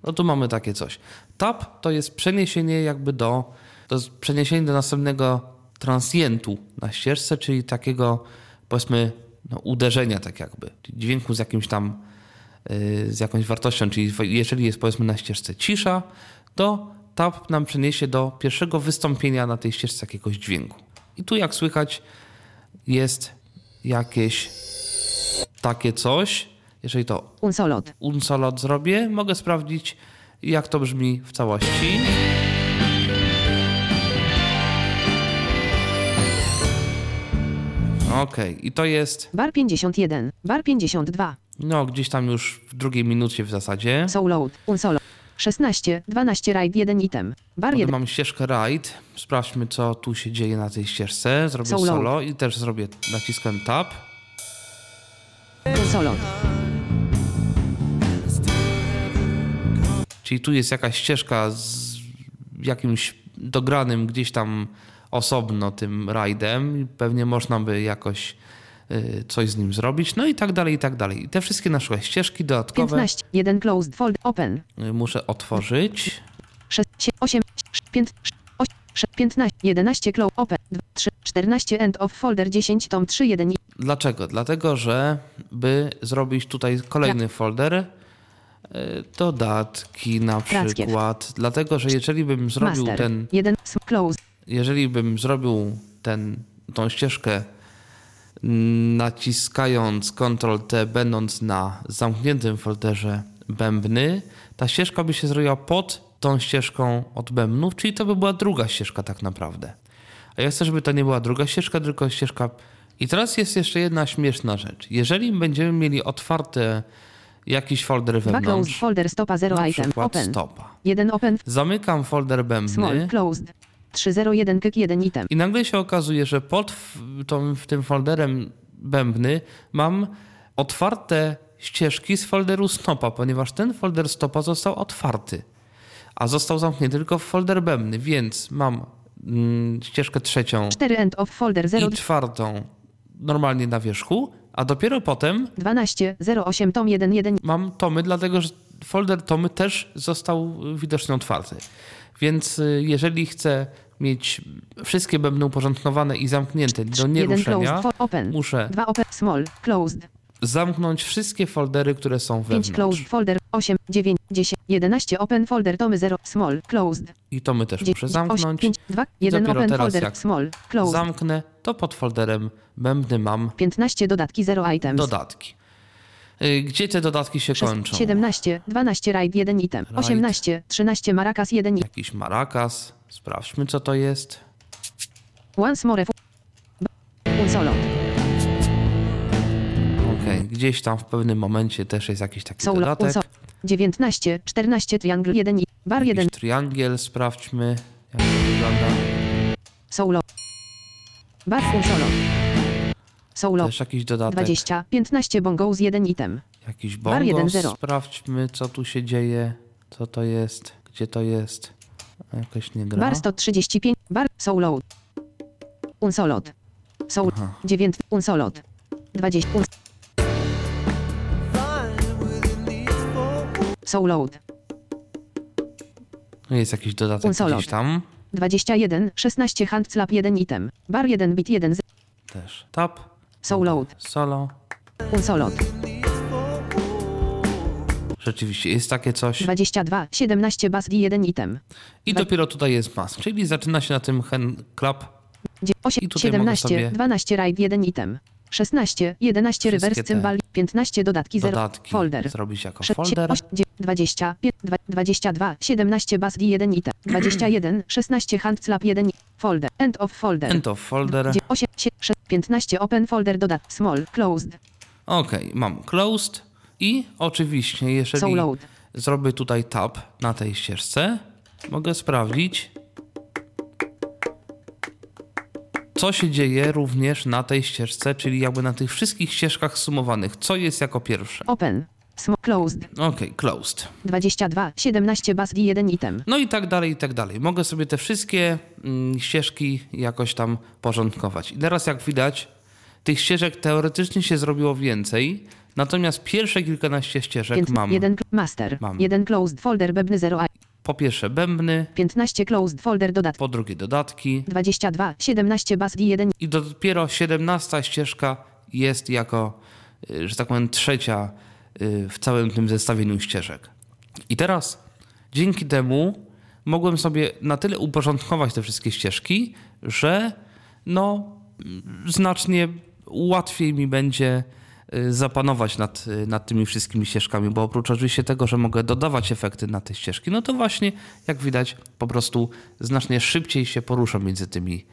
No tu mamy takie coś. Tab to jest przeniesienie jakby do, to jest przeniesienie do następnego transientu na ścieżce, czyli takiego powiedzmy no, uderzenia tak jakby, dźwięku z jakimś tam, yy, z jakąś wartością, czyli jeżeli jest powiedzmy na ścieżce cisza, to tab nam przeniesie do pierwszego wystąpienia na tej ścieżce jakiegoś dźwięku. I tu jak słychać jest jakieś takie coś. Jeżeli to Unsolot. unsolot zrobię, mogę sprawdzić, jak to brzmi w całości. Okej, i to jest, Bar 51. Bar 52. no, gdzieś tam już w drugiej minucie w zasadzie. Soul load. Unsolot. 16. 12 raid 1 item. Bar Potem 1. mam ścieżkę ride. Sprawdźmy, co tu się dzieje na tej ścieżce. Zrobię Solo. solo i też zrobię, naciskam tab. Unsolot. Czyli tu jest jakaś ścieżka z jakimś dogranym gdzieś tam osobno tym rajdem. i Pewnie można by jakoś y, coś z nim zrobić. No i tak dalej, i tak dalej. I te wszystkie na przykład ścieżki dodatkowe 15. 1 closed fold open. y, muszę otworzyć. 6, 8, 5, 8, 15, 11 close open. 2, 3, 14 end of folder 10 tom 3 1 i Dlaczego? Dlatego, że by zrobić tutaj kolejny folder, dodatki na przykład. Dlatego, że jeżeli bym zrobił master. ten 1 sm- close. jeżeli bym zrobił ten, tą ścieżkę mm, naciskając Ctrl-T, będąc na zamkniętym folderze bębny, ta ścieżka by się zrobiła pod tą ścieżką od bębnów, czyli to by była druga ścieżka tak naprawdę. A ja chcę, żeby to nie była druga ścieżka, tylko ścieżka... I teraz jest jeszcze jedna śmieszna rzecz. Jeżeli będziemy mieli otwarte jakiś folder 2 closed wewnątrz, folder stopa 0 na item open. stopa, 1 open zamykam folder bębny, small closed. 301 kyk 1 item. I nagle się okazuje, że pod tą, tym folderem bębny mam otwarte ścieżki z folderu stopa, ponieważ ten folder stopa został otwarty, a został zamknięty tylko w folder bębny, więc mam mm, ścieżkę trzecią 4 end of folder 0 i czwartą normalnie na wierzchu, a dopiero potem 12 08 tom 1 1 mam tomy, dlatego że folder tomy też został widocznie otwarty. Więc y, jeżeli chcę mieć wszystkie bębny uporządkowane i zamknięte do 1 nieruszenia, closed open. muszę 2 open small closed. Zamknąć wszystkie foldery, które są 5 closed wewnątrz. folder 8 9 10 11 open folder tomy 0 small closed. I tomy też muszę 8 zamknąć. 5 2 1 dopiero open folder small closed. Zamknę, to pod folderem bębny mam 15 dodatki 0 items. dodatki. Y, Gdzie te dodatki się Szes- kończą? 17 12 raid 1 item. Raid. 18 13 maracas 1 item. Jakiś maracas. Sprawdźmy, co to jest. Once more Unsolo. Okej, gdzieś tam w pewnym momencie też jest jakiś taki Solo. dodatek. Unsolo. 19 14 triangle 1 i bar 1 Jakiś triangiel, sprawdźmy, jak to wygląda. solo. Bar unsolo. Solo. Też jakiś dodatek. 20 15 bongos 1 item. Jakiś Bar bongos. 1.0. Sprawdźmy, co tu się dzieje. Co to jest? Gdzie to jest? Jakoś nie gra. Bar 135 bar solo. Unsolot. Soul Aha. 9 unsolot. 20 uns Soulload. No Jest jakiś dodatek Unsolot. gdzieś tam. 21 16 hand slap 1 item. Bar 1 bit 1 z Też. Tab. Soulload. Solo. Unsolot. Rzeczywiście jest takie coś. 22 17 bas d 1 item. I dopiero tutaj jest mask, czyli zaczyna się na tym hand clap. Dzie- osiem- I tutaj mogę 17 sobie- 12 raid 1 item. 16 11 Wszystkie reverse cymbal 15 dodatki 0 Dodatki folder. zrobić jako folder. oś- dzie- 20, pie- dwa- 22, 17 bas d 1 item, 21, 16 hand slap 1 folder, end of folder, End of folder. Dzie- osie- sie- sze- 15 open folder dodat, small, closed, Ok, mam closed i oczywiście, jeżeli Soulload. zrobię tutaj tab na tej ścieżce, mogę sprawdzić, co się dzieje również na tej ścieżce, czyli jakby na tych wszystkich ścieżkach sumowanych, co jest jako pierwsze. open, closed, Ok, closed. 22, 17 bas d 1 item, No i tak dalej, i tak dalej. Mogę sobie te wszystkie mm, ścieżki jakoś tam porządkować. I teraz jak widać, tych ścieżek teoretycznie się zrobiło więcej, natomiast pierwsze kilkanaście ścieżek Pięt- mam 1 master, Mam. 1 closed folder bebny 0 i po pierwsze bębny, 15 closed folder dodat, po drugie dodatki. 22, 17 bas d 1 i dopiero 17 ścieżka jest jako, y, że tak powiem, trzecia y, w całym tym zestawieniu ścieżek. I teraz dzięki temu mogłem sobie na tyle uporządkować te wszystkie ścieżki, że no mm, znacznie łatwiej mi będzie y, zapanować nad, y, nad tymi wszystkimi ścieżkami, bo oprócz oczywiście tego, że mogę dodawać efekty na te ścieżki, no to właśnie, jak widać, po prostu znacznie szybciej się poruszam między tymi,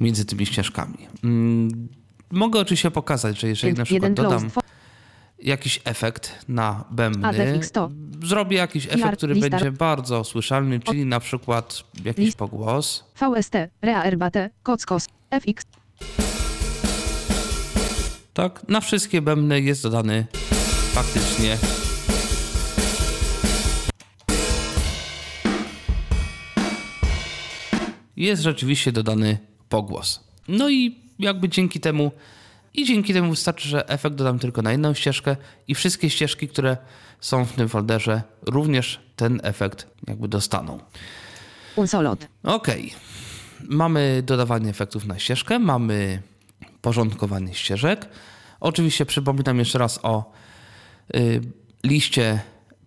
między tymi ścieżkami. Mm, Mogę oczywiście pokazać, że jeżeli na przykład dodam jakiś efekt na bębny, zrobię jakiś efekt, który będzie bardzo słyszalny, czyli na przykład jakiś pogłos. VST, Rea Kockos, FX, Tak, na wszystkie bębny jest dodany faktycznie jest rzeczywiście dodany pogłos. No i jakby dzięki temu i dzięki temu wystarczy, że efekt dodam tylko na jedną ścieżkę i wszystkie ścieżki, które są w tym folderze również ten efekt jakby dostaną. Unsolot, Okej. Mamy dodawanie efektów na ścieżkę, mamy porządkowanie ścieżek. Oczywiście przypominam jeszcze raz o y, liście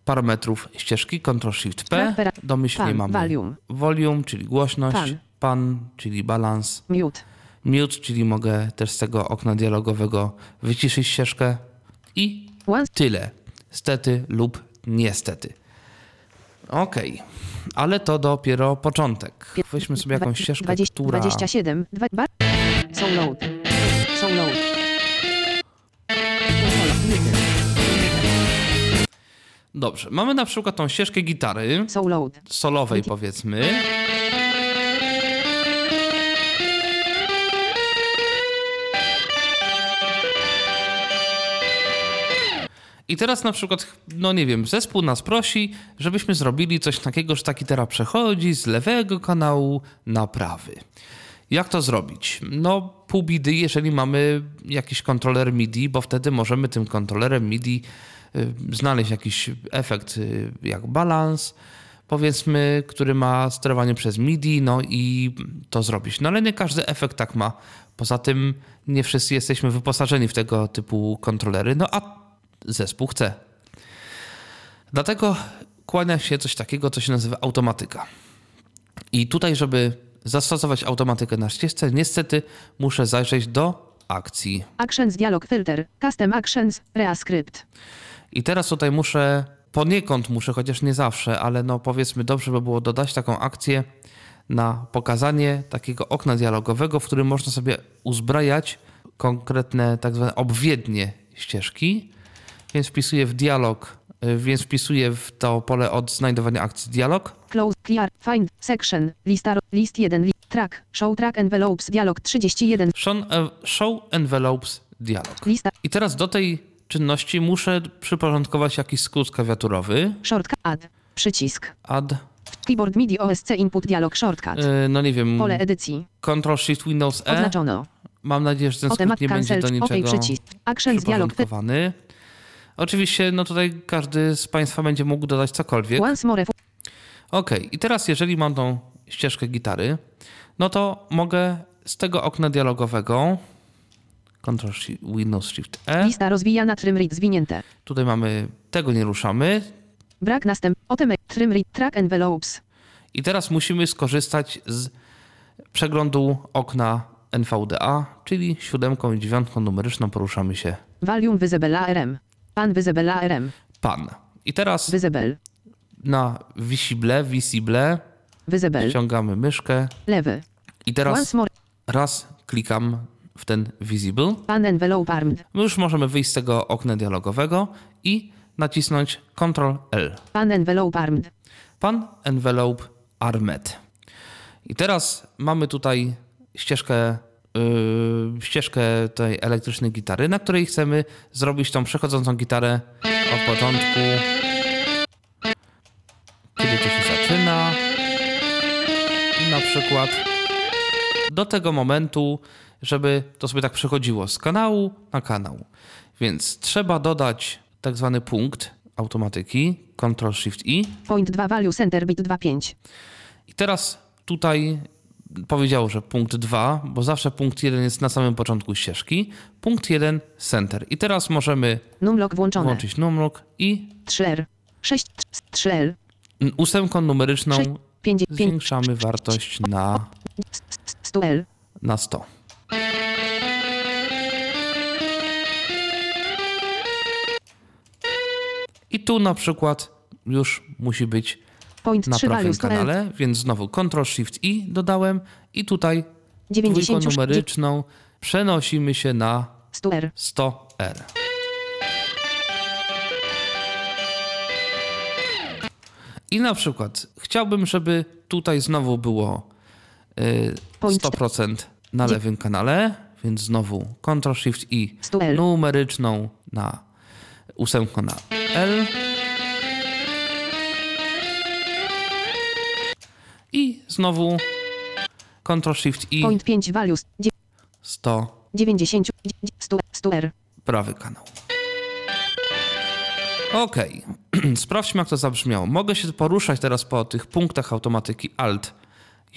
parametrów ścieżki Ctrl-Shift-P. Domyślnie pan, mamy volume. volume, czyli głośność, Pan. pan, czyli balans, Mute, mute, czyli mogę też z tego okna dialogowego wyciszyć ścieżkę i tyle. Stety lub niestety. Okej, ale to dopiero początek. Weźmy sobie jakąś ścieżkę, 20, która... 27, dwa, bar, so load, mute, Dobrze, mamy na przykład tą ścieżkę gitary, solowej powiedzmy. I teraz na przykład, no nie wiem, zespół nas prosi, żebyśmy zrobili coś takiego, że ta gitara przechodzi z lewego kanału na prawy. Jak to zrobić? No, pół bidy, jeżeli mamy jakiś kontroler MIDI, bo wtedy możemy tym kontrolerem MIDI y, znaleźć jakiś efekt y, jak balans, powiedzmy, który ma sterowanie przez MIDI, no i to zrobić. No ale nie każdy efekt tak ma. Poza tym nie wszyscy jesteśmy wyposażeni w tego typu kontrolery, no a zespół chce. Dlatego kłania się coś takiego, co się nazywa automatyka. I tutaj, żeby zastosować automatykę na ścieżce, niestety muszę zajrzeć do akcji. actions, dialog filter, custom actions, Rea script, I teraz tutaj muszę, poniekąd muszę, chociaż nie zawsze, ale no powiedzmy dobrze by było dodać taką akcję na pokazanie takiego okna dialogowego, w którym można sobie uzbrajać konkretne tak zwane obwiednie ścieżki. Więc wpisuję w dialog, więc wpisuję w to pole od znajdowania akcji dialog. close, clear, find, section, lista, list 1, li, track, show track envelopes, dialog 31, Show, e, show envelopes dialog. lista, I teraz do tej czynności muszę przyporządkować jakiś skrót klawiaturowy. shortcut, add, przycisk, Add, keyboard MIDI OSC input dialog shortcut, y, no nie wiem, pole edycji, Ctrl Shift Windows E. oznaczono, Mam nadzieję, że ten skrót nie będzie do niczego przycisk, actions, dialog. Oczywiście, no tutaj każdy z Państwa będzie mógł dodać cokolwiek. once more, Ok, i teraz jeżeli mam tą ścieżkę gitary, no to mogę z tego okna dialogowego Ctrl Shift- Windows Shift E. lista rozwijana, trim read zwinięte, Tutaj mamy, tego nie ruszamy. brak następ, otem, trim read, track envelopes, I teraz musimy skorzystać z przeglądu okna NVDA, czyli siódemką i dziewiątką numeryczną poruszamy się volume visible ARM, pan visible ARM, pan. I teraz visible, na Visible, Visible visible, ściągamy myszkę. Lewy, i teraz once more, raz klikam w ten Visible. pan envelope armed, My już możemy wyjść z tego okna dialogowego i nacisnąć Ctrl L. pan envelope armed, Pan Envelope Armed. I teraz mamy tutaj ścieżkę, ścieżkę tej elektrycznej gitary, na której chcemy zrobić tą przechodzącą gitarę od początku. Kiedy to się zaczyna. Na przykład do tego momentu, żeby to sobie tak przechodziło z kanału na kanał. Więc trzeba dodać tak zwany punkt automatyki, Ctrl Shift I. point 2 value center bit 2.5, I teraz tutaj powiedział, że punkt 2, bo zawsze punkt 1 jest na samym początku ścieżki. Punkt 1 center. I teraz możemy numlock włączone. włączyć numlock i 3R 6 3L ósemką numeryczną 6, 5, zwiększamy 5, wartość na 100L na 100. I tu na przykład już musi być Point na 3 prawym kanale, więc znowu Ctrl Shift I dodałem i tutaj 90 dwójką numeryczną przenosimy się na 100 R. 100R. I na przykład chciałbym, żeby tutaj znowu było y, Point 100% na Dzie- lewym kanale, więc znowu Ctrl Shift I 100 L. numeryczną na ósemkę na L. I znowu Ctrl Shift I Point 5 values. Dzie- 100 90 100 100 R. prawy kanał. Okej, sprawdźmy jak to zabrzmiało. Mogę się poruszać teraz po tych punktach automatyki Alt,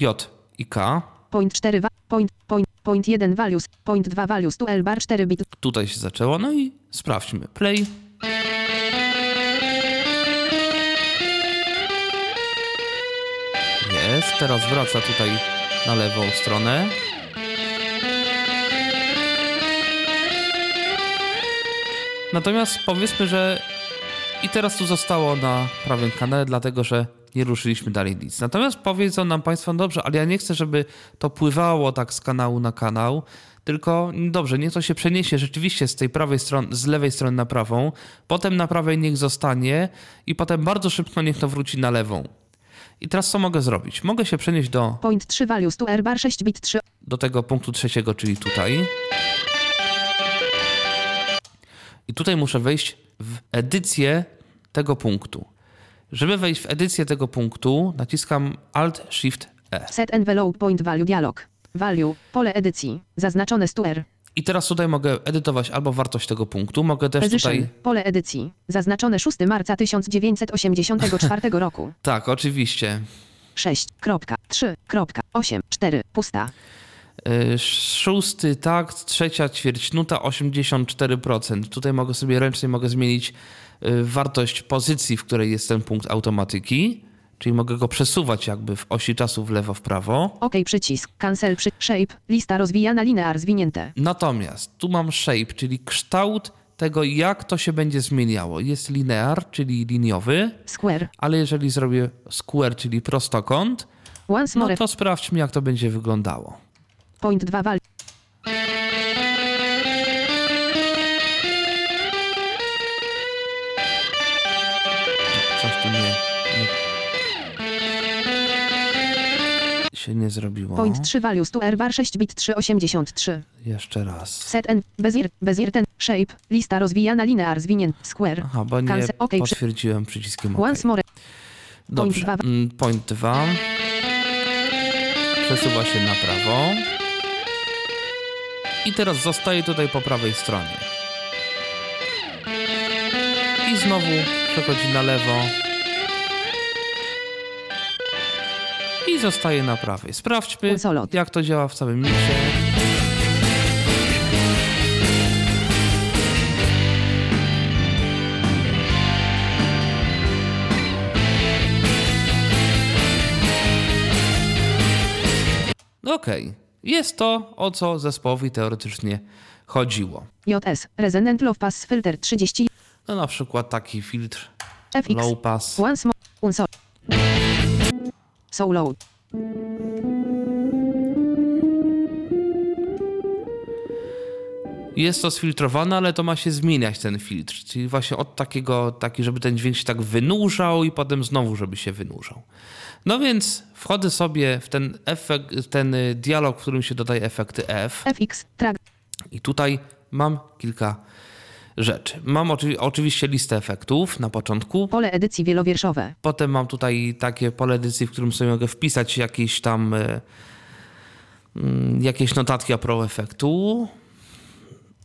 J i K. Point 4 va- point point point 1 values. Point 2 values to L bar 4 bit. Tutaj się zaczęło, no i sprawdźmy. Play. Jest, teraz wraca tutaj na lewą stronę. Natomiast powiedzmy, że i teraz tu zostało na prawym kanale, dlatego że nie ruszyliśmy dalej nic. Natomiast powiedzą nam Państwo, no dobrze, ale ja nie chcę, żeby to pływało tak z kanału na kanał, tylko no dobrze, niech to się przeniesie rzeczywiście z tej prawej strony, z lewej strony na prawą, potem na prawej niech zostanie i potem bardzo szybko niech to wróci na lewą. I teraz co mogę zrobić? Mogę się przenieść do, Point 3 values to R bar 6 bit 3. do tego punktu trzeciego, czyli tutaj. I tutaj muszę wejść w edycję tego punktu. Żeby wejść w edycję tego punktu, naciskam Alt Shift E. Set envelope point value dialog. Value. Pole edycji. Zaznaczone 100 R. I teraz tutaj mogę edytować albo wartość tego punktu, mogę też Position. tutaj. Pole edycji. Zaznaczone 6 marca 1984 roku. Tak, oczywiście. 6.3.8.4. Pusta. Yy, Szósty takt, trzecia ćwierćnuta, 84%. Tutaj mogę sobie ręcznie mogę zmienić yy, wartość pozycji, w której jest ten punkt automatyki, czyli mogę go przesuwać jakby w osi czasu w lewo, w prawo. OK przycisk. Cancel przy shape. Lista rozwijana linear zwinięte. Natomiast tu mam shape, czyli kształt tego, jak to się będzie zmieniało. Jest linear, czyli liniowy, Square. ale jeżeli zrobię square, czyli prostokąt, Once no more. to sprawdźmy, jak to będzie wyglądało. Point 2 value. Zrobiło. Point 3 values to R bar 6 bit 383. Jeszcze raz. Set en. Bezir. Bezir ten. Shape. Lista rozwijana linear zwinięte. Square. Aha, bo nie Cancel. OK przy. potwierdziłem przyciskiem OK. Once more. Dobrze. Mm, Point 2. Przesuwa się na prawo. I teraz zostaje tutaj po prawej stronie. I znowu przechodzi na lewo. I zostaje na prawej. Sprawdźmy, Konsolot. jak to działa w całym miksie. Okej. Jest to, o co zespołowi teoretycznie chodziło. JS. Resonant low pass filter 30. No na przykład taki filtr FX. low pass. Once more. Unsol. So low. Jest to sfiltrowane, ale to ma się zmieniać ten filtr. Czyli właśnie od takiego, taki, żeby ten dźwięk się tak wynurzał i potem znowu, żeby się wynurzał. No więc wchodzę sobie w ten efekt, ten dialog, w którym się dodaje efekty F. FX. Track. I tutaj mam kilka rzeczy. Mam oczywi- oczywiście listę efektów na początku. Pole edycji wielowierszowe. Potem mam tutaj takie pole edycji, w którym sobie mogę wpisać jakieś tam e, mm, jakieś notatki a pro efektu.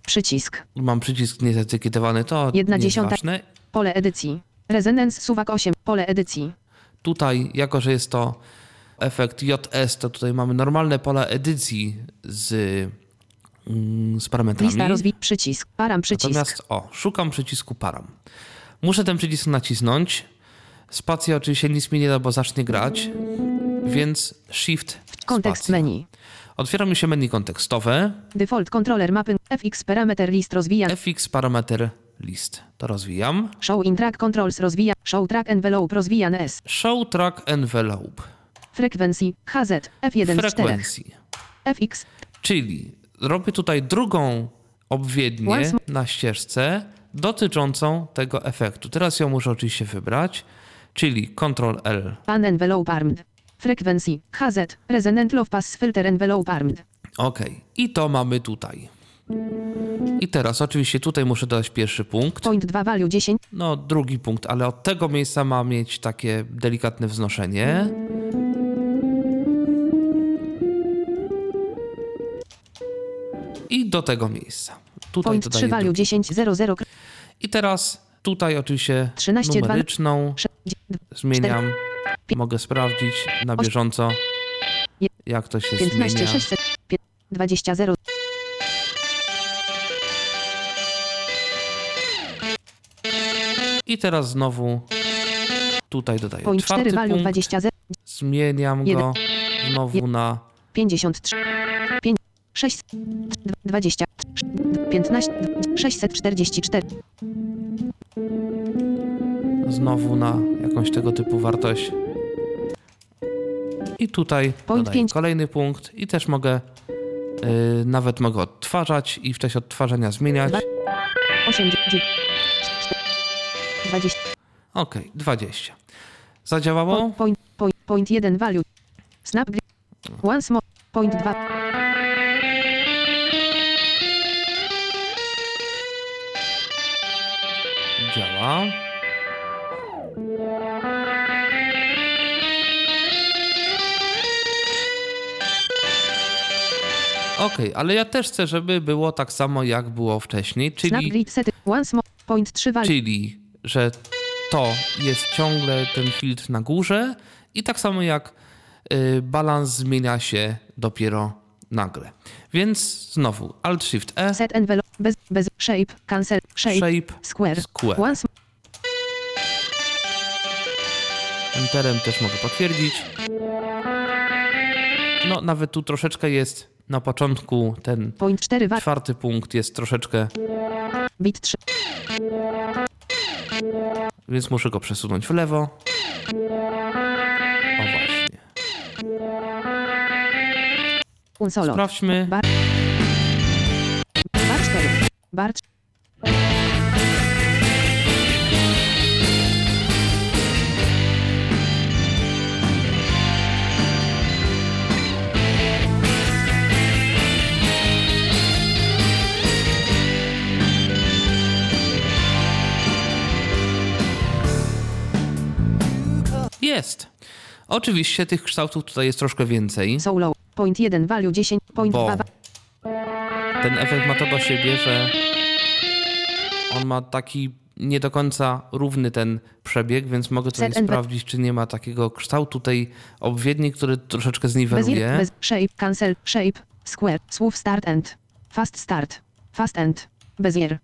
Przycisk. Mam przycisk niezetykietowany, to Jedna nie dziesiąta. ważne. Pole edycji. Resonance suwak 8. Pole edycji. Tutaj, jako że jest to efekt JS, to tutaj mamy normalne pola edycji z, z parametrami. Lista rozwij. Przycisk. Param przycisk. Natomiast, o, szukam przycisku param. Muszę ten przycisk nacisnąć. Spacja oczywiście nic mi nie da, bo zacznie grać, więc shift Kontekst spacja. menu. Otwiera mi się menu kontekstowe, Default controller mapy. FX parameter list rozwijany. fx parametr list. To rozwijam. Show in track controls rozwija. Show track envelope rozwijane S. Show track envelope. Frequency HZ F1 z 4. Frequency. FX Czyli robię tutaj drugą obwiednię na ścieżce dotyczącą tego efektu. Teraz ją muszę oczywiście wybrać, czyli Ctrl L. pan envelope armed. Frequency HZ resonant low pass filter envelope armed. OK. I to mamy tutaj. I teraz oczywiście tutaj muszę dodać pierwszy punkt. Point 2 value 10. No, drugi punkt, ale od tego miejsca ma mieć takie delikatne wznoszenie. I do tego miejsca. Tutaj Point 3 dodaję value drugi. 10 00 I teraz tutaj oczywiście 13, dwa- numeryczną zmieniam. pi- Mogę sprawdzić na bieżąco, jak to się 15 zmienia. 600 pie- 20 0 I teraz znowu tutaj dodaję Point 4 czwarty value punkt. 20 0 Zmieniam Jeden. go znowu na 53 5 6 20 15 644 znowu na jakąś tego typu wartość. I tutaj kolejny punkt i też mogę, yy, nawet mogę odtwarzać i w czasie odtwarzania zmieniać. Dwa- 8 9 20 Ok, 20. Zadziałało? Po- Point, point, point 1 value. Snap. Once more. Point 2. Działa. Ok, ale ja też chcę, żeby było tak samo jak było wcześniej, czyli, grid sety. Once more. Point 3 value. czyli że to jest ciągle ten filtr na górze i tak samo jak y, balans zmienia się dopiero nagle. Więc znowu Alt Shift E, Set envelope. Bez, bez shape. Cancel. Shape. Shape, Square. Square. Once. Enterem też mogę potwierdzić. No, nawet tu troszeczkę jest na początku ten Point 4 value. czwarty punkt jest troszeczkę, Bit 3. więc muszę go przesunąć w lewo. Sprawdźmy. Bar. Bar 4. Bar 3. Jest. Oczywiście tych kształtów tutaj jest troszkę więcej. Point 1 value 10. Point bo 2 va- ten efekt ma to do siebie, że on ma taki nie do końca równy ten przebieg, więc mogę and- sprawdzić, czy nie ma takiego kształtu tej obwiedni, który troszeczkę zniweluje. bez shape. Cancel. Shape. Square. Słów start end. Fast start. Fast end. Bezier.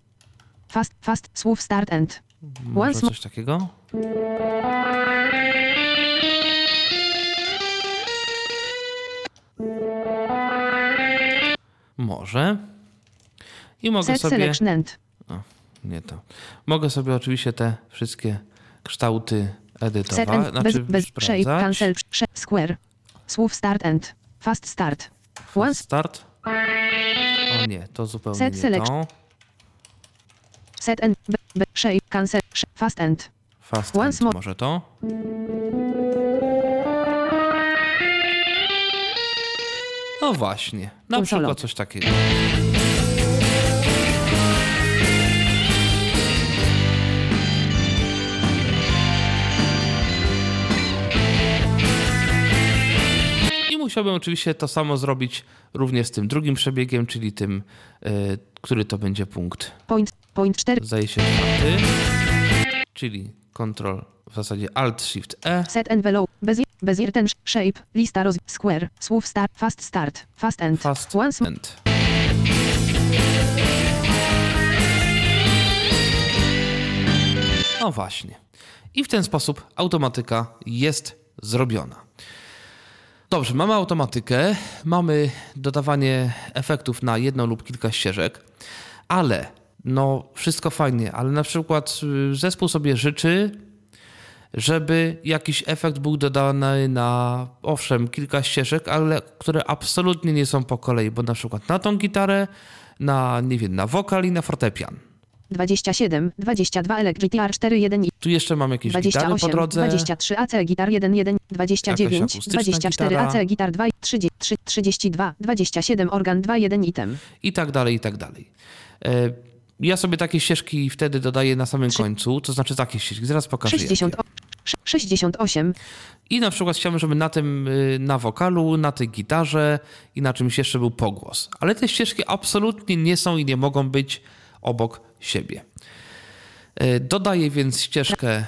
Fast, fast. Słów start end. Może Once coś takiego? Może. I mogę Set sobie. end. Nie to. Mogę sobie oczywiście te wszystkie kształty Set edytować. Bez, znaczy bez shape. sprawdzać. Cancel. Square. Słów start end. Fast start. Once. Start. O nie, to zupełnie Set nie to. Set end. Be, shape. Cancel. Fast end. Fast Once end, more. może to? No właśnie, na przykład coś takiego. I musiałbym oczywiście to samo zrobić również z tym drugim przebiegiem, czyli tym, y, który to będzie punkt Point. Point 4. zdaje się czwarty, czyli Ctrl, w zasadzie Alt Shift E. Set envelope. Bez, bez ten shape. Lista roz. Square. Słów start. Fast start. Fast end. Fast Once. End. No właśnie. I w ten sposób automatyka jest zrobiona. Dobrze, mamy automatykę, mamy dodawanie efektów na jedną lub kilka ścieżek, ale no wszystko fajnie, ale na przykład y, zespół sobie życzy, żeby jakiś efekt był dodany na, owszem, kilka ścieżek, ale które absolutnie nie są po kolei, bo na przykład na tą gitarę, na, nie wiem, na wokal i na fortepian. 27, 22 Electric GTR 41 i Tu jeszcze mam jakieś gitary po 28, drodze. 23 AC Gitar 1, 1, 29, akustyczna 24 gitara. AC Gitar 2, 30, 3, 32, 27 Organ 2, 1 item. i tak dalej, i tak dalej. E, Ja sobie takie ścieżki wtedy dodaję na samym Trzy- końcu, to znaczy takie ścieżki, zaraz pokażę 60, jakie. sz- 68, I na przykład chciałbym, żeby na tym, y, na wokalu, na tej gitarze i na czymś jeszcze był pogłos. Ale te ścieżki absolutnie nie są i nie mogą być obok siebie. E, Dodaję więc ścieżkę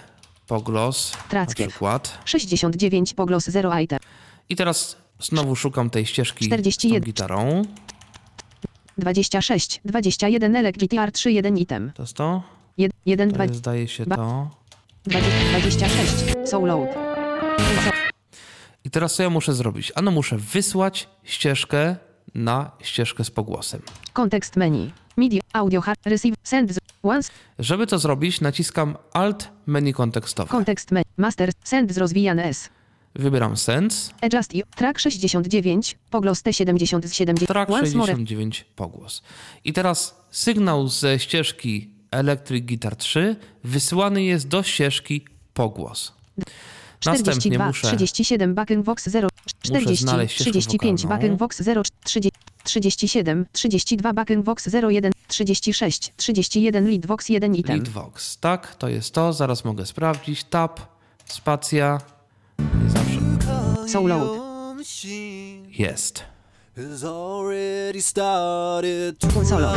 poglos, na Trackie. przykład. 69 Poglos 0 item, I teraz znowu szukam tej ścieżki z 41. tą gitarą. 26, 21 Electric GTR 3, 1 item, To jest to? 1, To 2, jest, zdaje się Ba- to. 26, Soul Load, I teraz co ja muszę zrobić? Ano muszę wysłać ścieżkę na ścieżkę z pogłosem. kontekst menu, media, audio, hard, receive, send, once, Żeby to zrobić, naciskam Alt menu kontekstowe. kontekst menu, master, send z rozwijane S. Wybieram Sends, Adjust i track 69, poglos T70 z 70, track once more, 69, pogłos. I teraz sygnał ze ścieżki Electric Guitar 3 wysyłany jest do ścieżki pogłos. Następnie 42, muszę 37 backing vox 0, 40, znaleźć ścieżkę 35 wokalną. backing vox 0, 30, 37, 32 backing vox 01, 36, 31 lead vox 1 item. Leadvox. Tak, to jest to. Zaraz mogę sprawdzić. Tab, spacja. I. Your machine jest. solo.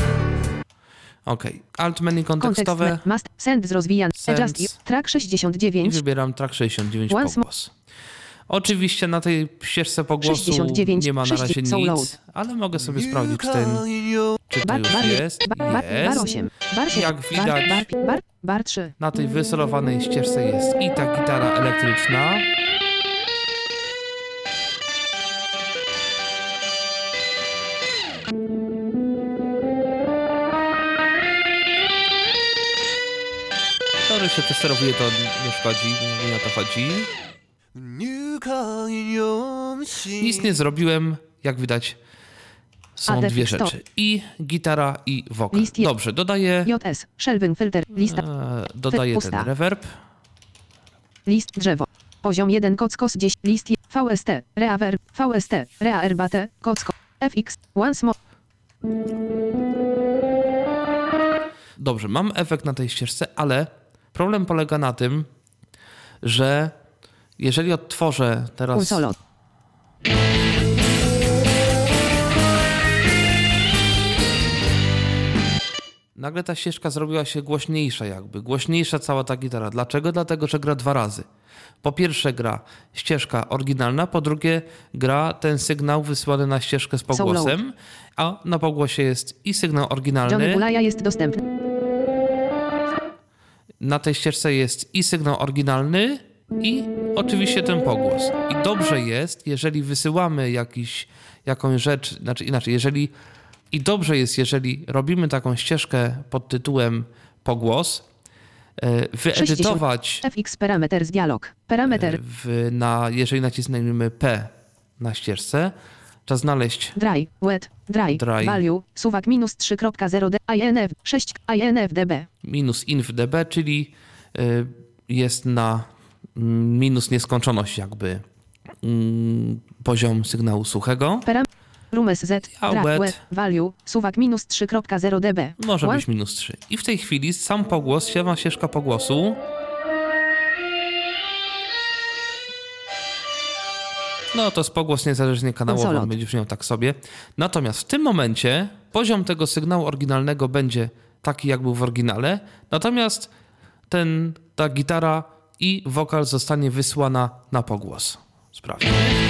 Ok. Alt menu Kontekst kontekstowe me- must send z rozwijane. Send. Adjust i track i 69, wybieram track 69 Once pogłos. Oczywiście na tej ścieżce pogłosu 69, nie ma na razie 60 soul nic, load. ale mogę sobie sprawdzić, czy, ten, czy to bar, już bar, jest. bar, bar, bar Jest. 8, bar 7, Jak widać- bar, bar, bar 3. Na tej wysolowanej ścieżce jest i ta gitara elektryczna. Się przesterowuje, to nie szkodzi, nie o to chodzi. Nic nie zrobiłem, jak widać. Są dwie rzeczy. I gitara, i wokal. Dobrze, dodaję, JS, shelving filter, lista, dodaję ten reverb. list drzewo. Poziom 1 kockos 10, list VST, reaver, VST, rea erbate, kocko, FX, once more. Dobrze, mam efekt na tej ścieżce, ale problem polega na tym, że jeżeli odtworzę teraz. solo. Nagle ta ścieżka zrobiła się głośniejsza, jakby. Głośniejsza cała ta gitara. Dlaczego? Dlatego, że gra dwa razy. Po pierwsze gra ścieżka oryginalna, po drugie gra ten sygnał wysłany na ścieżkę z pogłosem, a na pogłosie jest i sygnał Johnny oryginalny, Bulaja jest dostępny. Na tej ścieżce jest i sygnał oryginalny, i oczywiście ten pogłos. I dobrze jest, jeżeli wysyłamy jakiś, jakąś rzecz, znaczy inaczej, jeżeli i dobrze jest, jeżeli robimy taką ścieżkę pod tytułem pogłos, e, wyedytować FX parameter z dialog. Parameter w, na, jeżeli nacisniemy P na ścieżce, znaleźć dry, wet, dry, Dry. value, suwak minus 3.0 d, INF 6, INF dB. minus inf dB, czyli y, jest na mm, minus nieskończoność jakby mm, poziom sygnału suchego. Param Rumes Z, dry, wet. value, suwak minus 3.0 dB. Może być minus 3. I w tej chwili sam pogłos, sama ścieżka pogłosu No to jest pogłos niezależnie kanałowy, Konsolot. on będzie brzmiał tak sobie. Natomiast w tym momencie poziom tego sygnału oryginalnego będzie taki, jak był w oryginale, natomiast ten, ta gitara i wokal zostanie wysłana na pogłos. Sprawdźmy.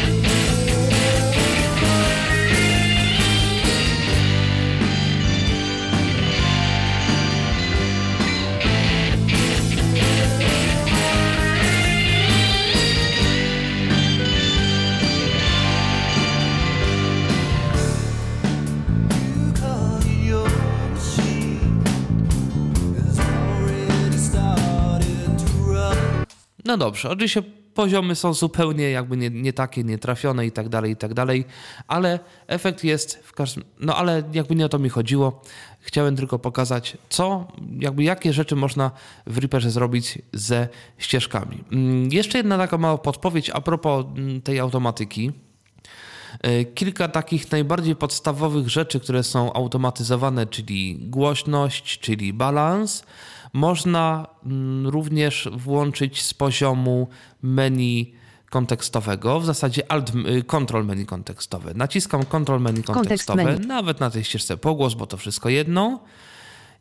No dobrze, oczywiście poziomy są zupełnie jakby nie, nie takie, nietrafione i tak dalej, i tak dalej, ale efekt jest w każdym... No ale jakby nie o to mi chodziło. Chciałem tylko pokazać, co, jakby jakie rzeczy można w Reaperze zrobić ze ścieżkami. Mm, Jeszcze jedna taka mała podpowiedź a propos mm, tej automatyki. E, Kilka takich najbardziej podstawowych rzeczy, które są automatyzowane, czyli głośność, czyli balans, można mm, również włączyć z poziomu menu kontekstowego, w zasadzie alt, y, control menu kontekstowe. Naciskam control menu kontekstowe, menu. nawet na tej ścieżce pogłos, bo to wszystko jedno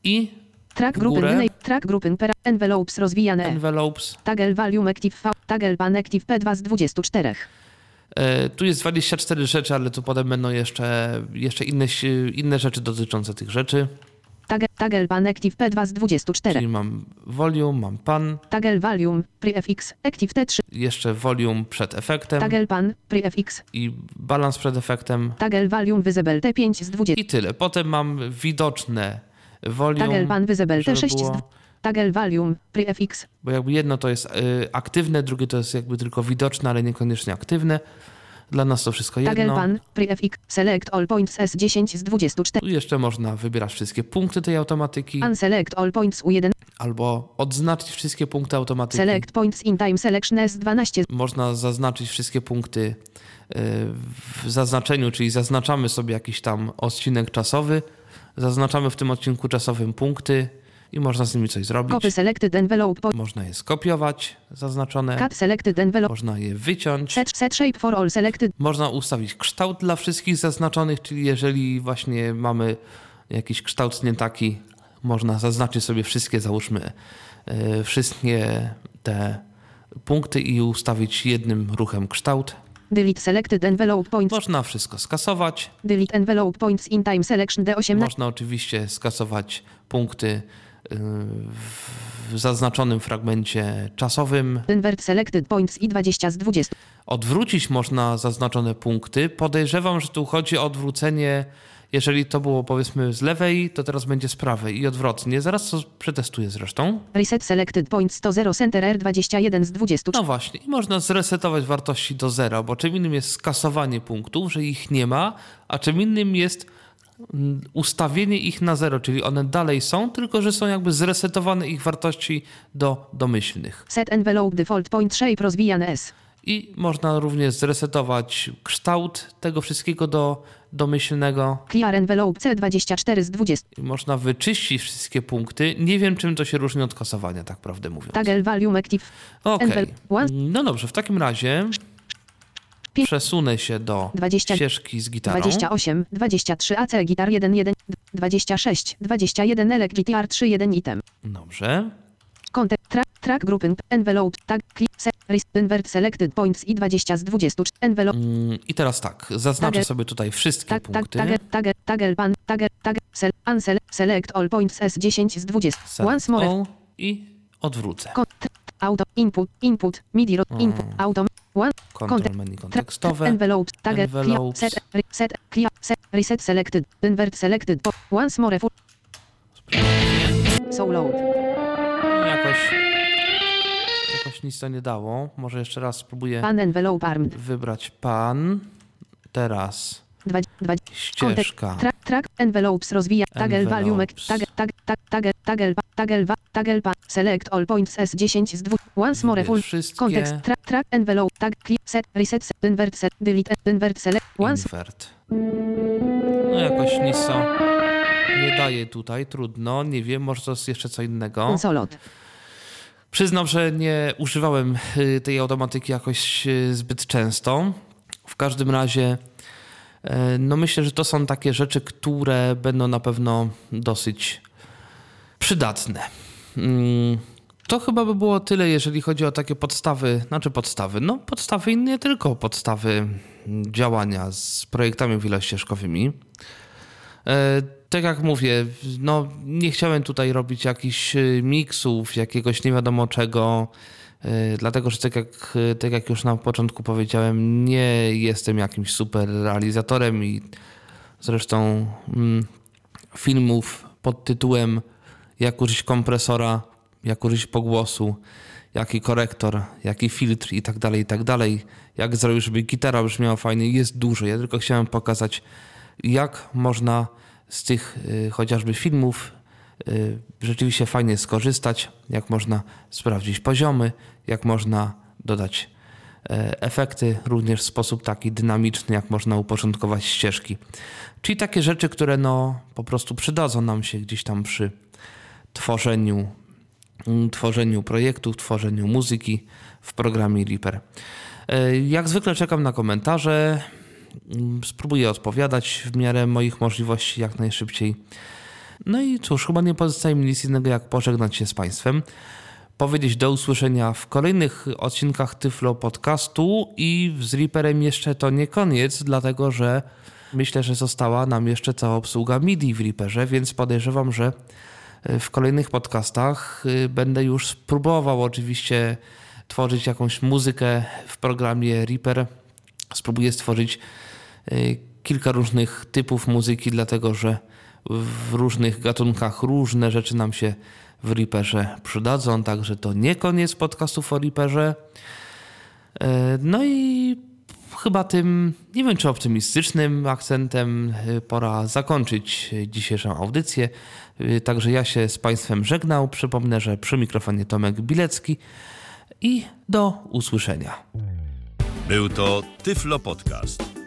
i Track grupy track grupy per envelopes rozwijane. envelopes. Toggle volume active V, toggle pan active P2 z 24. E, Tu jest 24 rzeczy, ale tu potem będą jeszcze, jeszcze inne, inne rzeczy dotyczące tych rzeczy. Toggle, toggle pan active P2 z 24. Czyli mam volume, mam pan, Toggle volume, prefix, active T3. jeszcze volume przed efektem Toggle pan, prefix, i balans przed efektem toggle volume visible T5 z 20. i tyle. Potem mam widoczne volume, Toggle pan visible żeby T6 z było- 2. Toggle volume, prefix, bo jakby jedno to jest y, aktywne, drugie to jest jakby tylko widoczne, ale niekoniecznie aktywne. Dla nas to wszystko toggle jedno. pan, prefix, select all points S10 z 24. Tu jeszcze można wybierać wszystkie punkty tej automatyki Unselect all points U1. albo odznaczyć wszystkie punkty automatyki. Select points in time selection S12. Można zaznaczyć wszystkie punkty y, w zaznaczeniu, czyli zaznaczamy sobie jakiś tam odcinek czasowy, zaznaczamy w tym odcinku czasowym punkty i można z nimi coś zrobić. Copy selected envelope. Po, Można je skopiować, zaznaczone, cut selected envelope. można je wyciąć. Set, set shape for all selected. Można ustawić kształt dla wszystkich zaznaczonych, czyli jeżeli właśnie mamy jakiś kształt nie taki, można zaznaczyć sobie wszystkie, załóżmy, e, wszystkie te punkty i ustawić jednym ruchem kształt. Delete selected envelope points. Można wszystko skasować. Delete envelope points in time selection D18. Można oczywiście skasować punkty w zaznaczonym fragmencie czasowym. Invert selected points i 20 z 20. Odwrócić można zaznaczone punkty. Podejrzewam, że tu chodzi o odwrócenie, jeżeli to było powiedzmy z lewej, to teraz będzie z prawej i odwrotnie. Zaraz to przetestuję zresztą. Reset selected points 100 center R21 z 20. No właśnie, i można zresetować wartości do zera, bo czym innym jest skasowanie punktów, że ich nie ma, a czym innym jest ustawienie ich na zero, czyli one dalej są, tylko że są jakby zresetowane ich wartości do domyślnych. Set envelope default point shape rozwijane S. I można również zresetować kształt tego wszystkiego do domyślnego. Clear envelope C24 z 20. I można wyczyścić wszystkie punkty. Nie wiem, czym to się różni od kasowania, tak prawdę mówiąc. Toggle volume active. Okej. one- No dobrze, w takim razie przesunę się do 20 ścieżki z gitarą. 28, 23 AC gitar 1 1, 26, 21 elek GTR 3 1 item. Dobrze. Content, track, track grouping, envelope, tag, list, invert selected points i 20 z 20, envelope, Mm, I teraz tak, zaznaczę sobie tutaj wszystkie tag, tag, punkty. tagger, tagger, tagger, pan, tagger, tagger, sel, unsel, select all points S10 z 20. Select Once more, all I odwrócę. auto, input, input, MIDI, input, auto, one, Control menu kontekstowe. envelope, clear, envelopes. set, re, set, clear, set, reset selected, invert selected, once more, full, so load. Jakoś, jakoś nic to nie dało. Może jeszcze raz spróbuję Pan envelope armed. wybrać pan. Teraz Dwa, dwa, ścieżka. Track, track, envelopes rozwija, taggle volume, tag, tag, tag, taggle, va- taggle, pa- select all points S10 z 2, once more full, wszystkie. context, track, track, envelope, tag, click, set, reset, set, invert, set, delete, invert, select, once, Invert. No jakoś nic to nie daje tutaj, trudno, nie wiem, może to jest jeszcze co innego. consolot, Przyznam, że nie używałem y, tej automatyki jakoś y, zbyt często. W każdym razie, no myślę, że to są takie rzeczy, które będą na pewno dosyć przydatne. Mm, To chyba by było tyle, jeżeli chodzi o takie podstawy, znaczy podstawy, no podstawy i nie tylko podstawy działania z projektami wielościeżkowymi. E, Tak jak mówię, no nie chciałem tutaj robić jakichś miksów, jakiegoś nie wiadomo czego, dlatego że tak jak, y, tak jak już na początku powiedziałem, nie jestem jakimś super realizatorem i zresztą mm, filmów pod tytułem jak użyć kompresora, jak użyć pogłosu, jaki korektor, jaki filtr i tak dalej, i tak dalej. Jak zrobić, żeby gitara brzmiała fajnie, jest dużo. Ja tylko chciałem pokazać, jak można z tych y, chociażby filmów y, rzeczywiście fajnie skorzystać, jak można sprawdzić poziomy, jak można dodać e, efekty, również w sposób taki dynamiczny, jak można uporządkować ścieżki. Czyli takie rzeczy, które no po prostu przydadzą nam się gdzieś tam przy tworzeniu, mm, tworzeniu projektów, tworzeniu muzyki w programie Reaper. E, Jak zwykle czekam na komentarze. Mm, Spróbuję odpowiadać w miarę moich możliwości jak najszybciej. No i cóż, chyba nie pozostaje mi nic innego jak pożegnać się z Państwem. Powiedzieć do usłyszenia w kolejnych odcinkach Tyflo Podcastu i z Reaperem jeszcze to nie koniec, dlatego że myślę, że została nam jeszcze cała obsługa MIDI w Reaperze, więc podejrzewam, że e, w kolejnych podcastach y, będę już spróbował oczywiście tworzyć jakąś muzykę w programie Reaper. Spróbuję stworzyć y, kilka różnych typów muzyki, dlatego że w różnych gatunkach różne rzeczy nam się w Reaperze przydadzą, także to nie koniec podcastów o Reaperze. E, No i chyba tym, nie wiem czy optymistycznym akcentem y, pora zakończyć dzisiejszą audycję. Y, Także ja się z Państwem żegnał. Przypomnę, że przy mikrofonie Tomek Bilecki i do usłyszenia. Był to Tyflo Podcast.